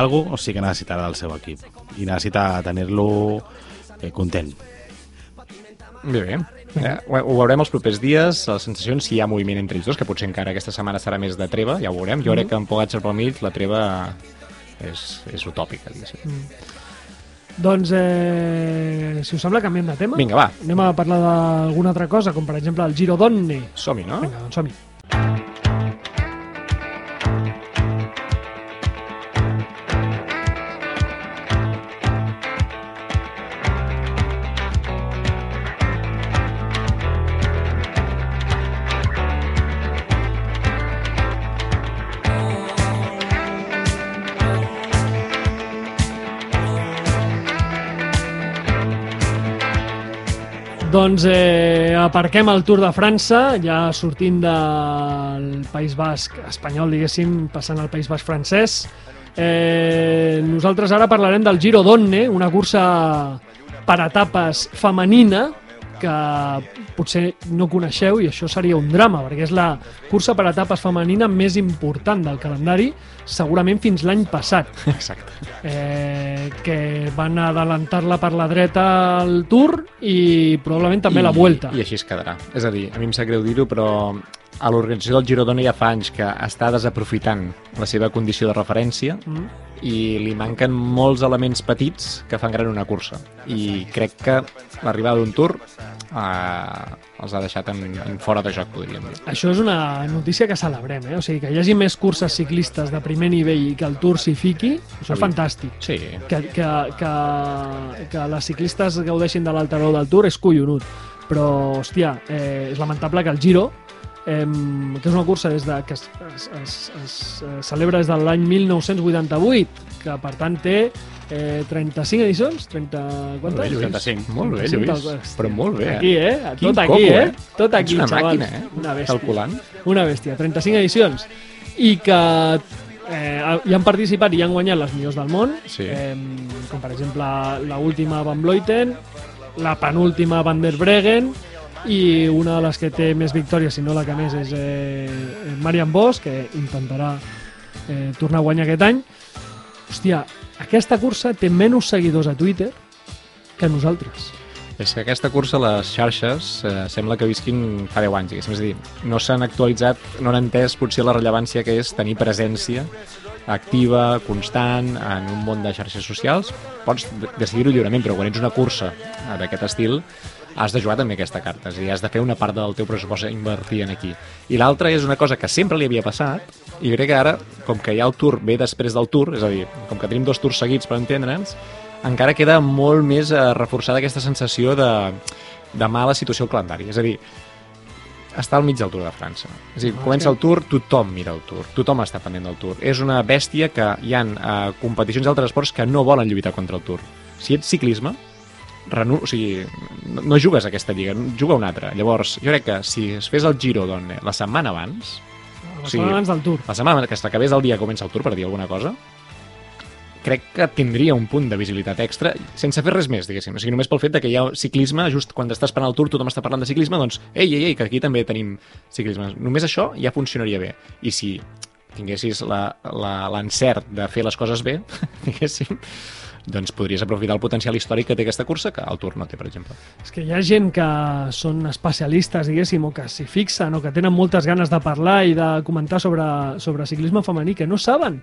algú o sí que necessitarà del seu equip i necessita tenir-lo eh, content. Bé, bé. Eh, ho, veurem els propers dies, les sensacions, si hi ha moviment entre ells dos, que potser encara aquesta setmana serà més de treva, ja ho veurem. Jo crec que en Pogacar pel mig la treva és, és utòpica, diguéssim. Doncs, eh, si us sembla, canviem de tema. Vinga, va, Anem a parlar d'alguna altra cosa, com per exemple el Giro Donne. som-hi, no? Vinga, doncs som-hi. Doncs eh, aparquem el Tour de França, ja sortint del País Basc espanyol, diguéssim, passant al País Basc francès. Eh, nosaltres ara parlarem del Giro Donne, una cursa per etapes femenina que potser no coneixeu i això seria un drama, perquè és la cursa per etapes femenina més important del calendari, segurament fins l'any passat Exacte. eh, que van adelantar-la per la dreta al Tour i probablement també la Vuelta. I així es quedarà. És a dir, a mi em sap greu dir-ho, però a l'organització del Girodona ja fa anys que està desaprofitant la seva condició de referència Mm. i li manquen molts elements petits que fan gran una cursa. I crec que l'arribada d'un Tour eh, els ha deixat en, en fora de joc, podríem dir. Això és una notícia que celebrem, eh? o sigui, que hi hagi més curses ciclistes de primer nivell i que el Tour s'hi fiqui, això és fantàstic. Sí, Que, que, que, que les ciclistes gaudeixin de l'alta veu del Tour és collonut, però, hòstia, eh, és lamentable que el Giro, eh, que és una cursa des de, que es, es, es, es, es celebra des de l'any 1988, que per tant té eh, 35 edicions, 30... molt bé, Quantes? Lluís. 35. Molt bé, 35 Lluís. hòstia. Però molt bé, Aquí, eh? eh? Quin Tot aquí, coco, eh? eh? Tot aquí, Ets una xavals. màquina, eh? Una bèstia. Calculant. Una bèstia, 35 edicions. I que eh, hi han participat i han guanyat les millors del món, Sí. eh, com per exemple la última Van Vleuten, la penúltima Van der Breggen i una de les que té més victòries, si no la que més, és eh, Marian Bosch, que intentarà eh, tornar a guanyar aquest any. Hòstia, aquesta cursa té menys seguidors a Twitter que nosaltres. És que aquesta cursa, les xarxes, eh, sembla que visquin fa 10 anys, diguéssim. És a dir, no s'han actualitzat, no han entès potser la rellevància que és tenir presència activa, constant, en un món de xarxes socials. Pots de- decidir-ho lliurement, però quan ets una cursa eh, d'aquest estil, has de jugar també aquesta carta, és a dir, has de fer una part del teu pressupost a invertir en aquí. I l'altra és una cosa que sempre li havia passat, i crec que ara, com que ha el Tour ve després del Tour, és a dir, com que tenim dos tours seguits per entendre'ns, encara queda molt més eh, reforçada aquesta sensació de de mala situació al calendari. És a dir, està al mig del Tour de França. És a dir, comença el Tour, tothom mira el Tour, tothom està pendent del Tour. És una bèstia que hi ha eh, competicions d'altres esports que no volen lluitar contra el Tour. Si ets ciclisme, renu... o sigui, no, no jugues aquesta lliga, juga una altra. Llavors, jo crec que si es fes el Giro Donne la setmana abans, La setmana abans del Tour. la setmana que s'acabés el dia que comença el Tour, per dir alguna cosa, crec que tindria un punt de visibilitat extra sense fer res més, diguéssim. O sigui, només pel fet de que hi ha ciclisme, just quan estàs esperant el Tour tothom està parlant de ciclisme, doncs, ei, ei, ei, que aquí també tenim ciclisme. Només això ja funcionaria bé. I si tinguessis la- la- l'encert de fer les coses bé, diguéssim, doncs podries aprofitar el potencial històric que té aquesta cursa que el Tour no té, per exemple. És que hi ha gent que són especialistes, diguéssim, o que s'hi fixen, o que tenen moltes ganes de parlar i de comentar sobre, sobre ciclisme femení, que no saben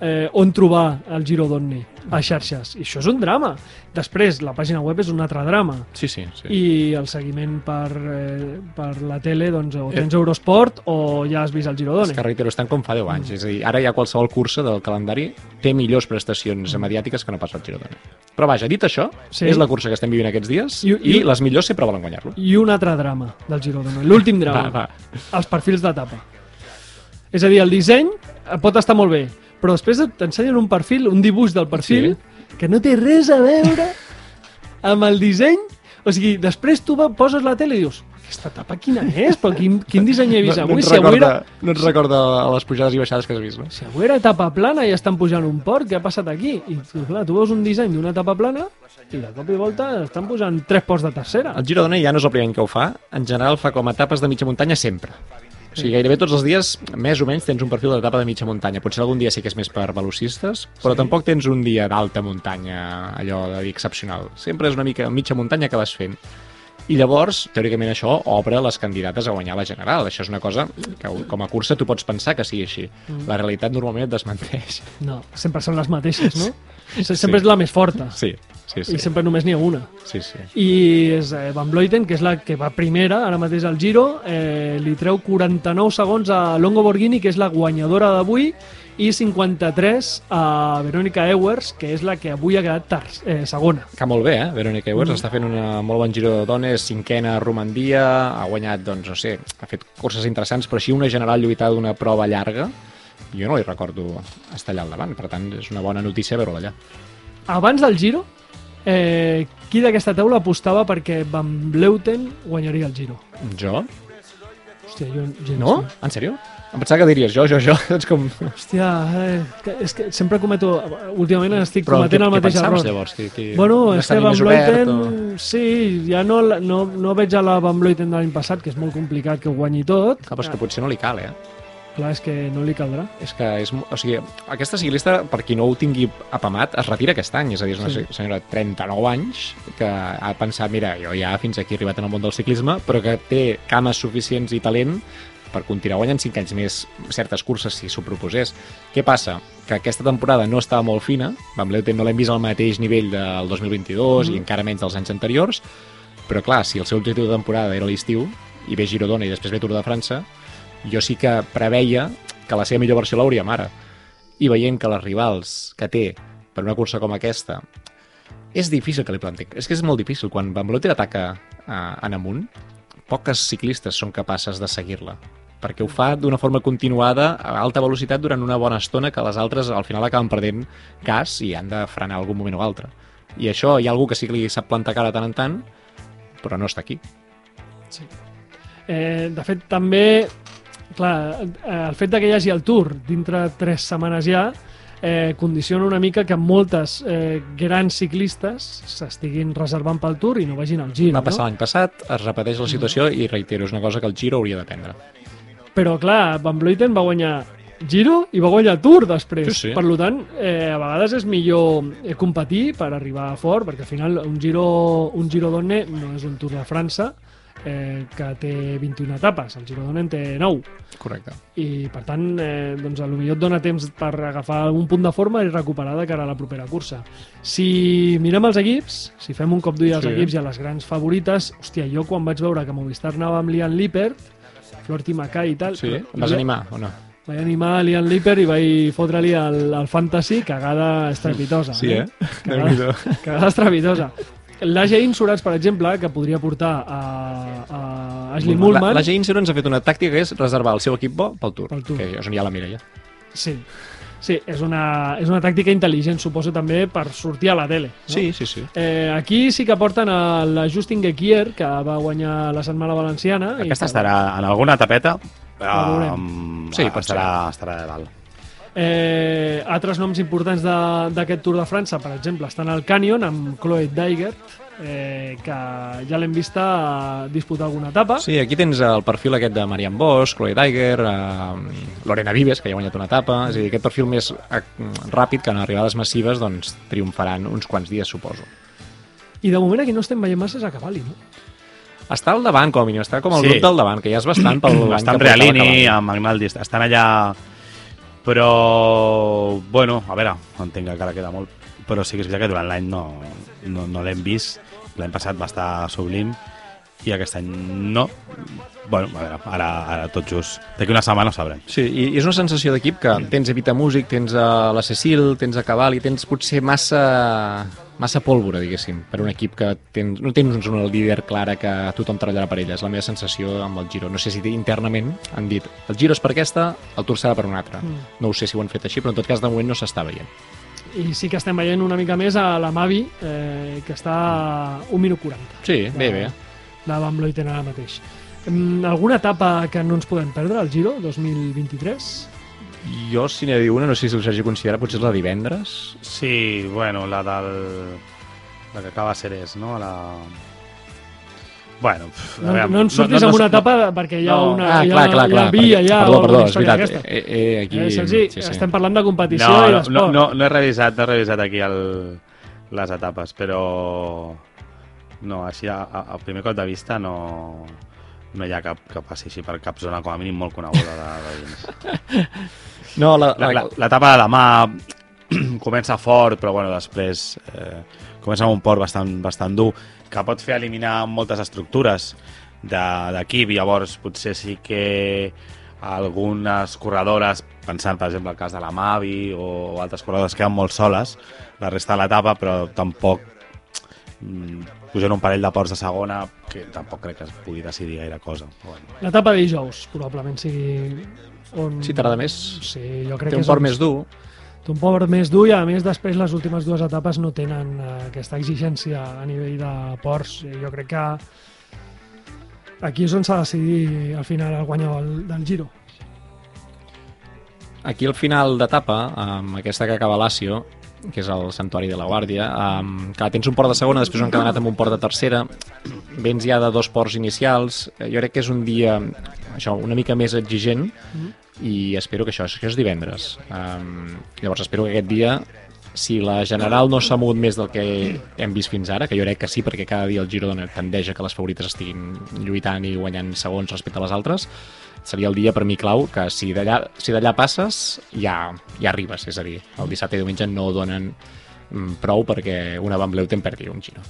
eh, on trobar el Giro Donne a xarxes. I això és un drama. Després, la pàgina web és un altre drama. Sí, sí. sí. I el seguiment per, eh, per la tele, doncs, o tens Eurosport o ja has vist el Giro És que reitero, estan com fa 10 anys. És a dir, ara ja qualsevol cursa del calendari té millors prestacions mediàtiques que no pas el Girona. Però vaja, dit això, Sí. és la cursa que estem vivint aquests dies I- i, i- les millors sempre volen guanyar-lo. I un altre drama del Giro Donne. L'últim drama. Va, va. els perfils d'etapa. És a dir, el disseny eh, pot estar molt bé, però després t'ensenyen un perfil, un dibuix del perfil, sí. que no té res a veure amb el disseny. O sigui, després tu va- poses la tele i dius aquesta etapa quina és? Però quin, quin disseny he vist No, no, avui? et si, avui recorda, era, no et recorda a les pujades i baixades que has vist, no? si avui era etapa plana i estan pujant un port, què ha passat aquí? I tu, clar, tu veus un disseny d'una etapa plana i de cop i volta estan posant tres ports de tercera. El Giro Donne ja no és el primer que ho fa, en general fa com etapes de mitja muntanya sempre. O sigui, gairebé tots els dies, més o menys, tens un perfil d'etapa de mitja muntanya. Potser algun dia sí que és més per velocistes, però sí. tampoc tens un dia d'alta muntanya, allò de dir excepcional. Sempre és una mica mitja muntanya que vas fent. I llavors, teòricament, això obre les candidates a guanyar la general. Això és una cosa que, com a cursa, tu pots pensar que sigui així. La realitat normalment et desmenteix. No, sempre són les mateixes, no? Sempre és la més forta. Sí, sí, sí. I sempre només n'hi ha una. sí, sí. I és eh, Van Vleuten, que és la que va primera, ara mateix al Giro, eh, li treu 49 segons a Longo Borghini, que és la guanyadora d'avui, i 53 a Verónica Ewers, que és la que avui ha quedat tar eh, segona. Que molt bé, eh? Verónica Ewers mm. està fent una molt bon giro de dones, cinquena a Romandia, ha guanyat, doncs, no sé, ha fet curses interessants, però així una general lluitar d'una prova llarga, jo no li recordo estar allà al davant, per tant, és una bona notícia veure-la allà. Abans del Giro, eh, qui d'aquesta taula apostava perquè Van Vleuten guanyaria el Giro? Jo? Hòstia, jo... Gens, No? En sèrio? Em pensava que diries jo, jo, jo, ets com... Hòstia, eh, que, és que sempre cometo... Últimament estic Però cometent què, el què mateix pensaves, error. llavors? Que, que Bueno, obert, Vleuten, o- sí, ja no, no, no veig a la Van Vleuten de l'any passat, que és molt complicat que ho guanyi tot. Clar, però és que potser no li cal, eh? Clar, és que no li caldrà. És que és, o sigui, aquesta ciclista, per qui no ho tingui apamat, es retira aquest any. És a dir, és una Sí. sí. senyora de 39 anys que ha pensat, mira, jo ja fins aquí he arribat en el món del ciclisme, però que té cames suficients i talent per continuar guanyant 5 anys més certes curses si s'ho proposés. Què passa? Que aquesta temporada no estava molt fina, Van Vleuten no l'hem vist al mateix nivell del 2022 mm. i encara menys dels anys anteriors, però clar, si el seu objectiu de temporada era l'estiu, i ve Girodona i després ve Tour de França, jo sí que preveia que la seva millor versió l'hauríem ara. I veient que les rivals que té per una cursa com aquesta és difícil que li planti. És que és molt difícil. Quan Van Vleuten ataca eh, en amunt, poques ciclistes són capaces de seguir-la perquè ho fa d'una forma continuada a alta velocitat durant una bona estona que les altres al final acaben perdent gas i han de frenar algun moment o altre. I això hi ha algú que sí que li sap plantar cara tant en tant, però no està aquí. Eh, de fet, també, clar, el fet que hi hagi el Tour dintre de tres setmanes ja eh, condiciona una mica que moltes eh, grans ciclistes s'estiguin reservant pel Tour i no vagin al Giro, Va passar no? l'any passat, es repeteix la situació i reitero, és una cosa que el Giro hauria de prendre. Però clar, Van Vleuten va guanyar Giro i va guanyar Tour després. Sí, sí. Per tant, eh, a vegades és millor eh, competir per arribar fort, perquè al final un Giro, un Giro Donne no és un Tour de França eh, que té 21 etapes, el Giro Donne en té 9. Correcte. i per tant eh, doncs, potser et dona temps per agafar algun punt de forma i recuperar de cara a la propera cursa si mirem els equips si fem un cop d'ull als Sí. equips i a les grans favorites hòstia, jo quan vaig veure que Movistar anava amb Lian Lippert Florty Mackay i tal Sí, però- em vas animar o no? vaig animar a Lian Lippert i vaig fotre-li al, al Fantasy cagada estrepitosa Sí, eh? Cagada, cagada estrepitosa L'AG Insurance, per exemple, que podria portar a, a Ashley La, Mullman... la Jane Insurance ha fet una tàctica que és reservar el seu equip bo pel Tour, Pel Tour. que és on hi ha la Mireia. Sí, sí és, una, és una tàctica intel·ligent, suposo, també per sortir a la tele. No? Sí, sí, sí. Eh, aquí sí que porten a la Justin Gekier, que va guanyar la setmana valenciana. i Aquesta que- estarà en alguna tapeta. Um, Sí, pot estarà, estarà de dalt. Eh, altres noms importants de- d'aquest Tour de França, per exemple, estan al Canyon amb Chloe Dygert, eh, que ja l'hem vista disputar alguna etapa. Sí, aquí tens el perfil aquest de Marian Bosch, Chloe Daiger, eh, Lorena Vives, que ja ha guanyat una etapa, és a dir, aquest perfil més eh, ràpid que en arribades massives doncs, triomfaran uns quants dies, suposo. I de moment aquí no estem veient massa a Cavalli, no? Està al davant, com a mínim, està com el Sí. grup del davant, que ja és bastant pel Està amb portava Realini, amb Magnaldi, estan allà... Però, bueno, a veure, entenc que encara queda molt, però sí que és veritat que durant l'any no, no, no l'hem vist. L'any passat va estar sublim i aquest any no. Bueno, a veure, ara, ara tot just. D'aquí una setmana ho sabrem. Sí, i és una sensació d'equip que tens Evita Music, tens a la Cecil, tens a Cavalli, tens potser massa massa pólvora, diguéssim, per un equip que tens, no tens un líder clara que tothom treballarà per ella, és la meva sensació amb el Giro. No sé si internament han dit el Giro és per aquesta, el Tour serà per una altra. Mm. No ho sé si ho han fet així, però en tot cas de moment no s'està veient. I sí que estem veient una mica més a la Mavi, eh, que està a 1 minut 40. Sí, bé, bé. De Van Vleuten ara mateix. Mm, Alguna etapa que no ens podem perdre, al Giro 2023? Jo, si de dir una, no sé si el Sergi considera, potser és la divendres. Sí, bueno, la del... La que acaba Serés, no? La... Bueno, pff, No, veure, no ens surtis amb una etapa perquè hi ha no. una Ah, hi ha, clar, clar, hi ha clar. via, perquè- hi ha perdó, perdó, és història veritat. d'aquesta. Eh, eh, aquí... Eh, Sergi, sí, sí. estem parlant de competició no, i no, d'esport. no, no, no he revisat, no he revisat aquí el, les etapes, però no, així a, a, a primer cop de vista no, no hi ha cap que passi així per cap zona com a mínim molt coneguda de, de dins. No, la, La- la, la- de demà comença fort, però bueno, després eh, comença amb un port bastant, bastant dur, que pot fer eliminar moltes estructures de- d'equip, llavors potser sí que algunes corredores, pensant per exemple el cas de la Mavi o altres corredores, queden molt soles la resta de l'etapa, però tampoc pugen un parell de ports de segona que tampoc crec que es pugui decidir gaire cosa. Bueno. L'etapa de dijous probablement sigui on... Sí, t'agrada més? Sí, jo crec té un port on- més dur. Té un port més dur i a més després les últimes dues etapes no tenen eh, aquesta exigència a nivell de ports. I Jo crec que aquí és on s'ha de decidir al final el guanyador del, del Giro. Aquí al final d'etapa, amb aquesta que acaba l'Àcio, que és el Santuari de la Guàrdia, um, que tens un port de segona, després un encadenat amb un port de tercera, vens ja de dos ports inicials, eh, jo crec que és un dia això una mica més exigent i espero que això, això és divendres. Um, llavors espero que aquest dia si la general no s'ha mogut més del que hem vist fins ara, que jo crec que sí, perquè cada dia el Giro dona- tendeix a que les favorites estiguin lluitant i guanyant segons respecte a les altres, seria el dia per mi clau que si d'allà si passes ja, ja arribes, és a dir, el dissabte i diumenge no donen mm, prou perquè una Van Bleuten perdi un Giro.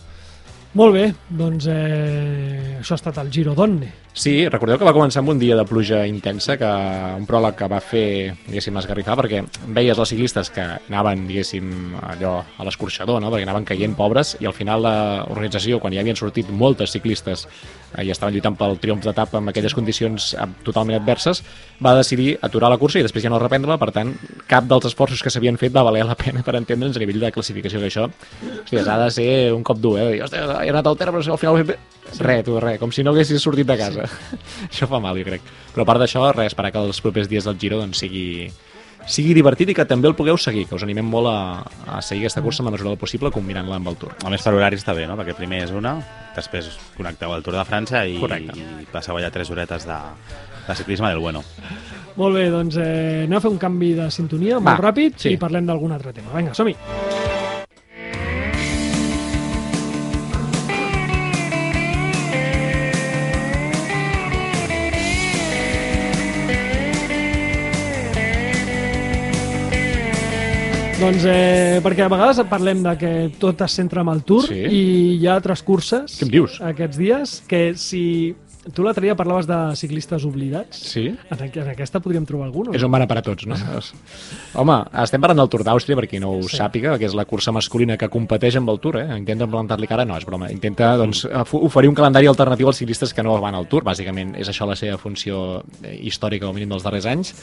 Molt bé, doncs eh, això ha estat el Giro Donne. Sí, recordeu que va començar amb un dia de pluja intensa, que un pròleg que va fer, diguéssim, esgarrifar, perquè veies els ciclistes que anaven, diguéssim, allò a l'escorxador, no? perquè anaven caient pobres, i al final l'organització, quan ja havien sortit moltes ciclistes eh, i estaven lluitant pel triomf d'etapa amb aquelles condicions eh, totalment adverses, va decidir aturar la cursa i després ja no reprendre-la, per tant, cap dels esforços que s'havien fet va valer la pena per entendre'ns a nivell de classificació, que això, hòstia, ha de ser un cop dur, eh? Hòstia, he anat al terra, però al final... Res, tu, res, com si no haguessis sortit de casa. això fa mal, jo crec. Però a part d'això, res, esperar que els propers dies del Giro doncs, sigui, sigui divertit i que també el pugueu seguir, que us animem molt a, a seguir aquesta cursa en la mesura del possible combinant-la amb el Tour. A més, per horari està bé, no? Perquè primer és una, després connecteu al Tour de França i, Correcte. i passeu allà tres horetes de, de ciclisme del bueno. Molt bé, doncs eh, anem a fer un canvi de sintonia Va, molt ràpid sí. i parlem d'algun altre tema. Vinga, som-hi! Doncs eh, perquè a vegades parlem de que tot es centra en el Tour Sí. i hi ha altres curses Què em dius? aquests dies que si tu l'altre dia parlaves de ciclistes oblidats. Sí? En, en aquesta podríem trobar algun? És no? on van a tots, no? Home, estem parlant del Tour d'Àustria, per qui no ho Sí. sàpiga, que és la cursa masculina que competeix amb el Tour, eh? Intenta plantar-li cara, no, és broma. Intenta, doncs, oferir un calendari alternatiu als ciclistes que no van al Tour, bàsicament és això la seva funció eh, històrica, o mínim dels darrers anys,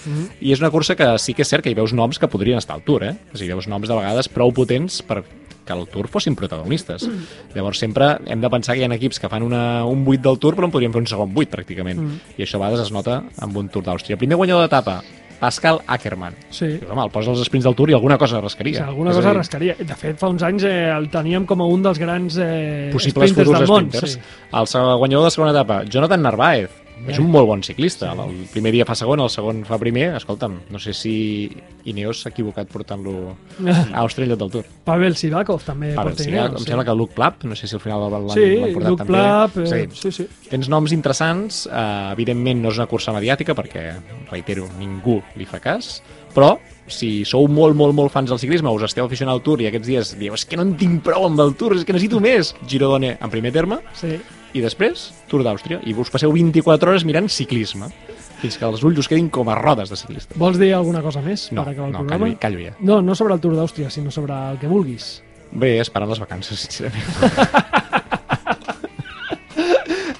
i és una cursa que sí que és cert que hi veus noms que podrien estar al Tour, eh? O sigui, veus noms de vegades prou potents per que el Tour fossin protagonistes. Llavors sempre hem de pensar que hi ha equips que fan una, un 8 del Tour però en podrien fer un segon 8 pràcticament. I això a vegades es nota amb un Tour d'Àustria. Primer guanyador d'etapa, Pascal Ackermann. Sí. Dius, home, el poses als sprints del Tour i alguna cosa O rascaria. sigui, alguna cosa dir, rascaria. De fet, fa uns anys eh, el teníem com a un dels grans eh, Possibles sprinters del món. sprinters. Sí. El guanyador de segona etapa, Jonathan Narváez. És un molt bon ciclista. El primer dia fa segon, el segon fa primer. Escolta'm, no sé si Ineos s'ha equivocat portant-lo a Àustria en lloc del Tour. Pavel Sivakov també Pavel porta Ineos, em sembla que Luke Plapp, no sé si al final l'han Sí, portat Luke també. Plapp, eh, Sí. sí, sí. Tens noms interessants, eh, evidentment no és una cursa mediàtica perquè, reitero, ningú li fa cas, però si sou molt, molt, molt fans del ciclisme, us esteu aficionant al Tour i aquests dies dieu, és que no en tinc prou amb el Tour, és que necessito més. Girodone en primer terme sí. I després Tour d'Àustria. I us passeu 24 hores mirant ciclisme, fins que els ulls us quedin com a rodes de ciclista. Vols dir alguna cosa més No, per acabar el no, programa? callo, callo ja. No, no sobre el Tour d'Àustria, sinó sobre el que vulguis. Bé, esperant les vacances, sincerament.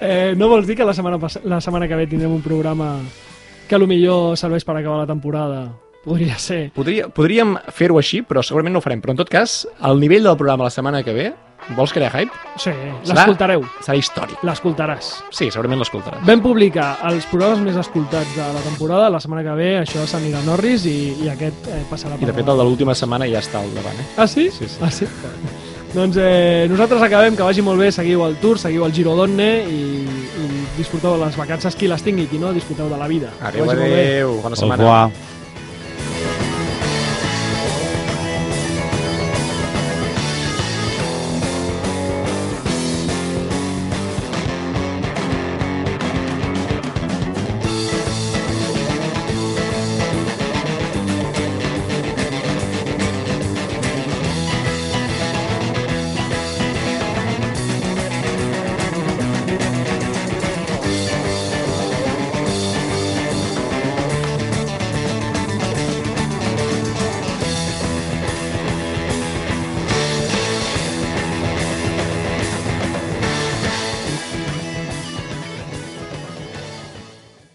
Eh, no vols dir que la setmana, la setmana que ve tindrem un programa que millor serveix per acabar la temporada? Podria ser. Podria, podríem fer-ho així, però segurament no ho farem. Però en tot cas, el nivell del programa la setmana que ve, vols crear hype? Sí, l'escoltareu. Serà històric. L'escoltaràs. Sí, segurament l'escoltaràs. Vam publicar els programes més escoltats de la temporada. La setmana que ve això s'anirà a Norris i, i aquest eh, passarà I de fet el de l'última setmana ja està al davant, eh? Ah, sí? Sí, sí. Ah, sí? doncs eh, nosaltres acabem, que vagi molt bé, seguiu el Tour, seguiu el Giro d'Onne i, i disfruteu de les vacances, qui les tingui, qui no, disfruteu de la vida. Adéu, adéu. Bona Au setmana. revoir.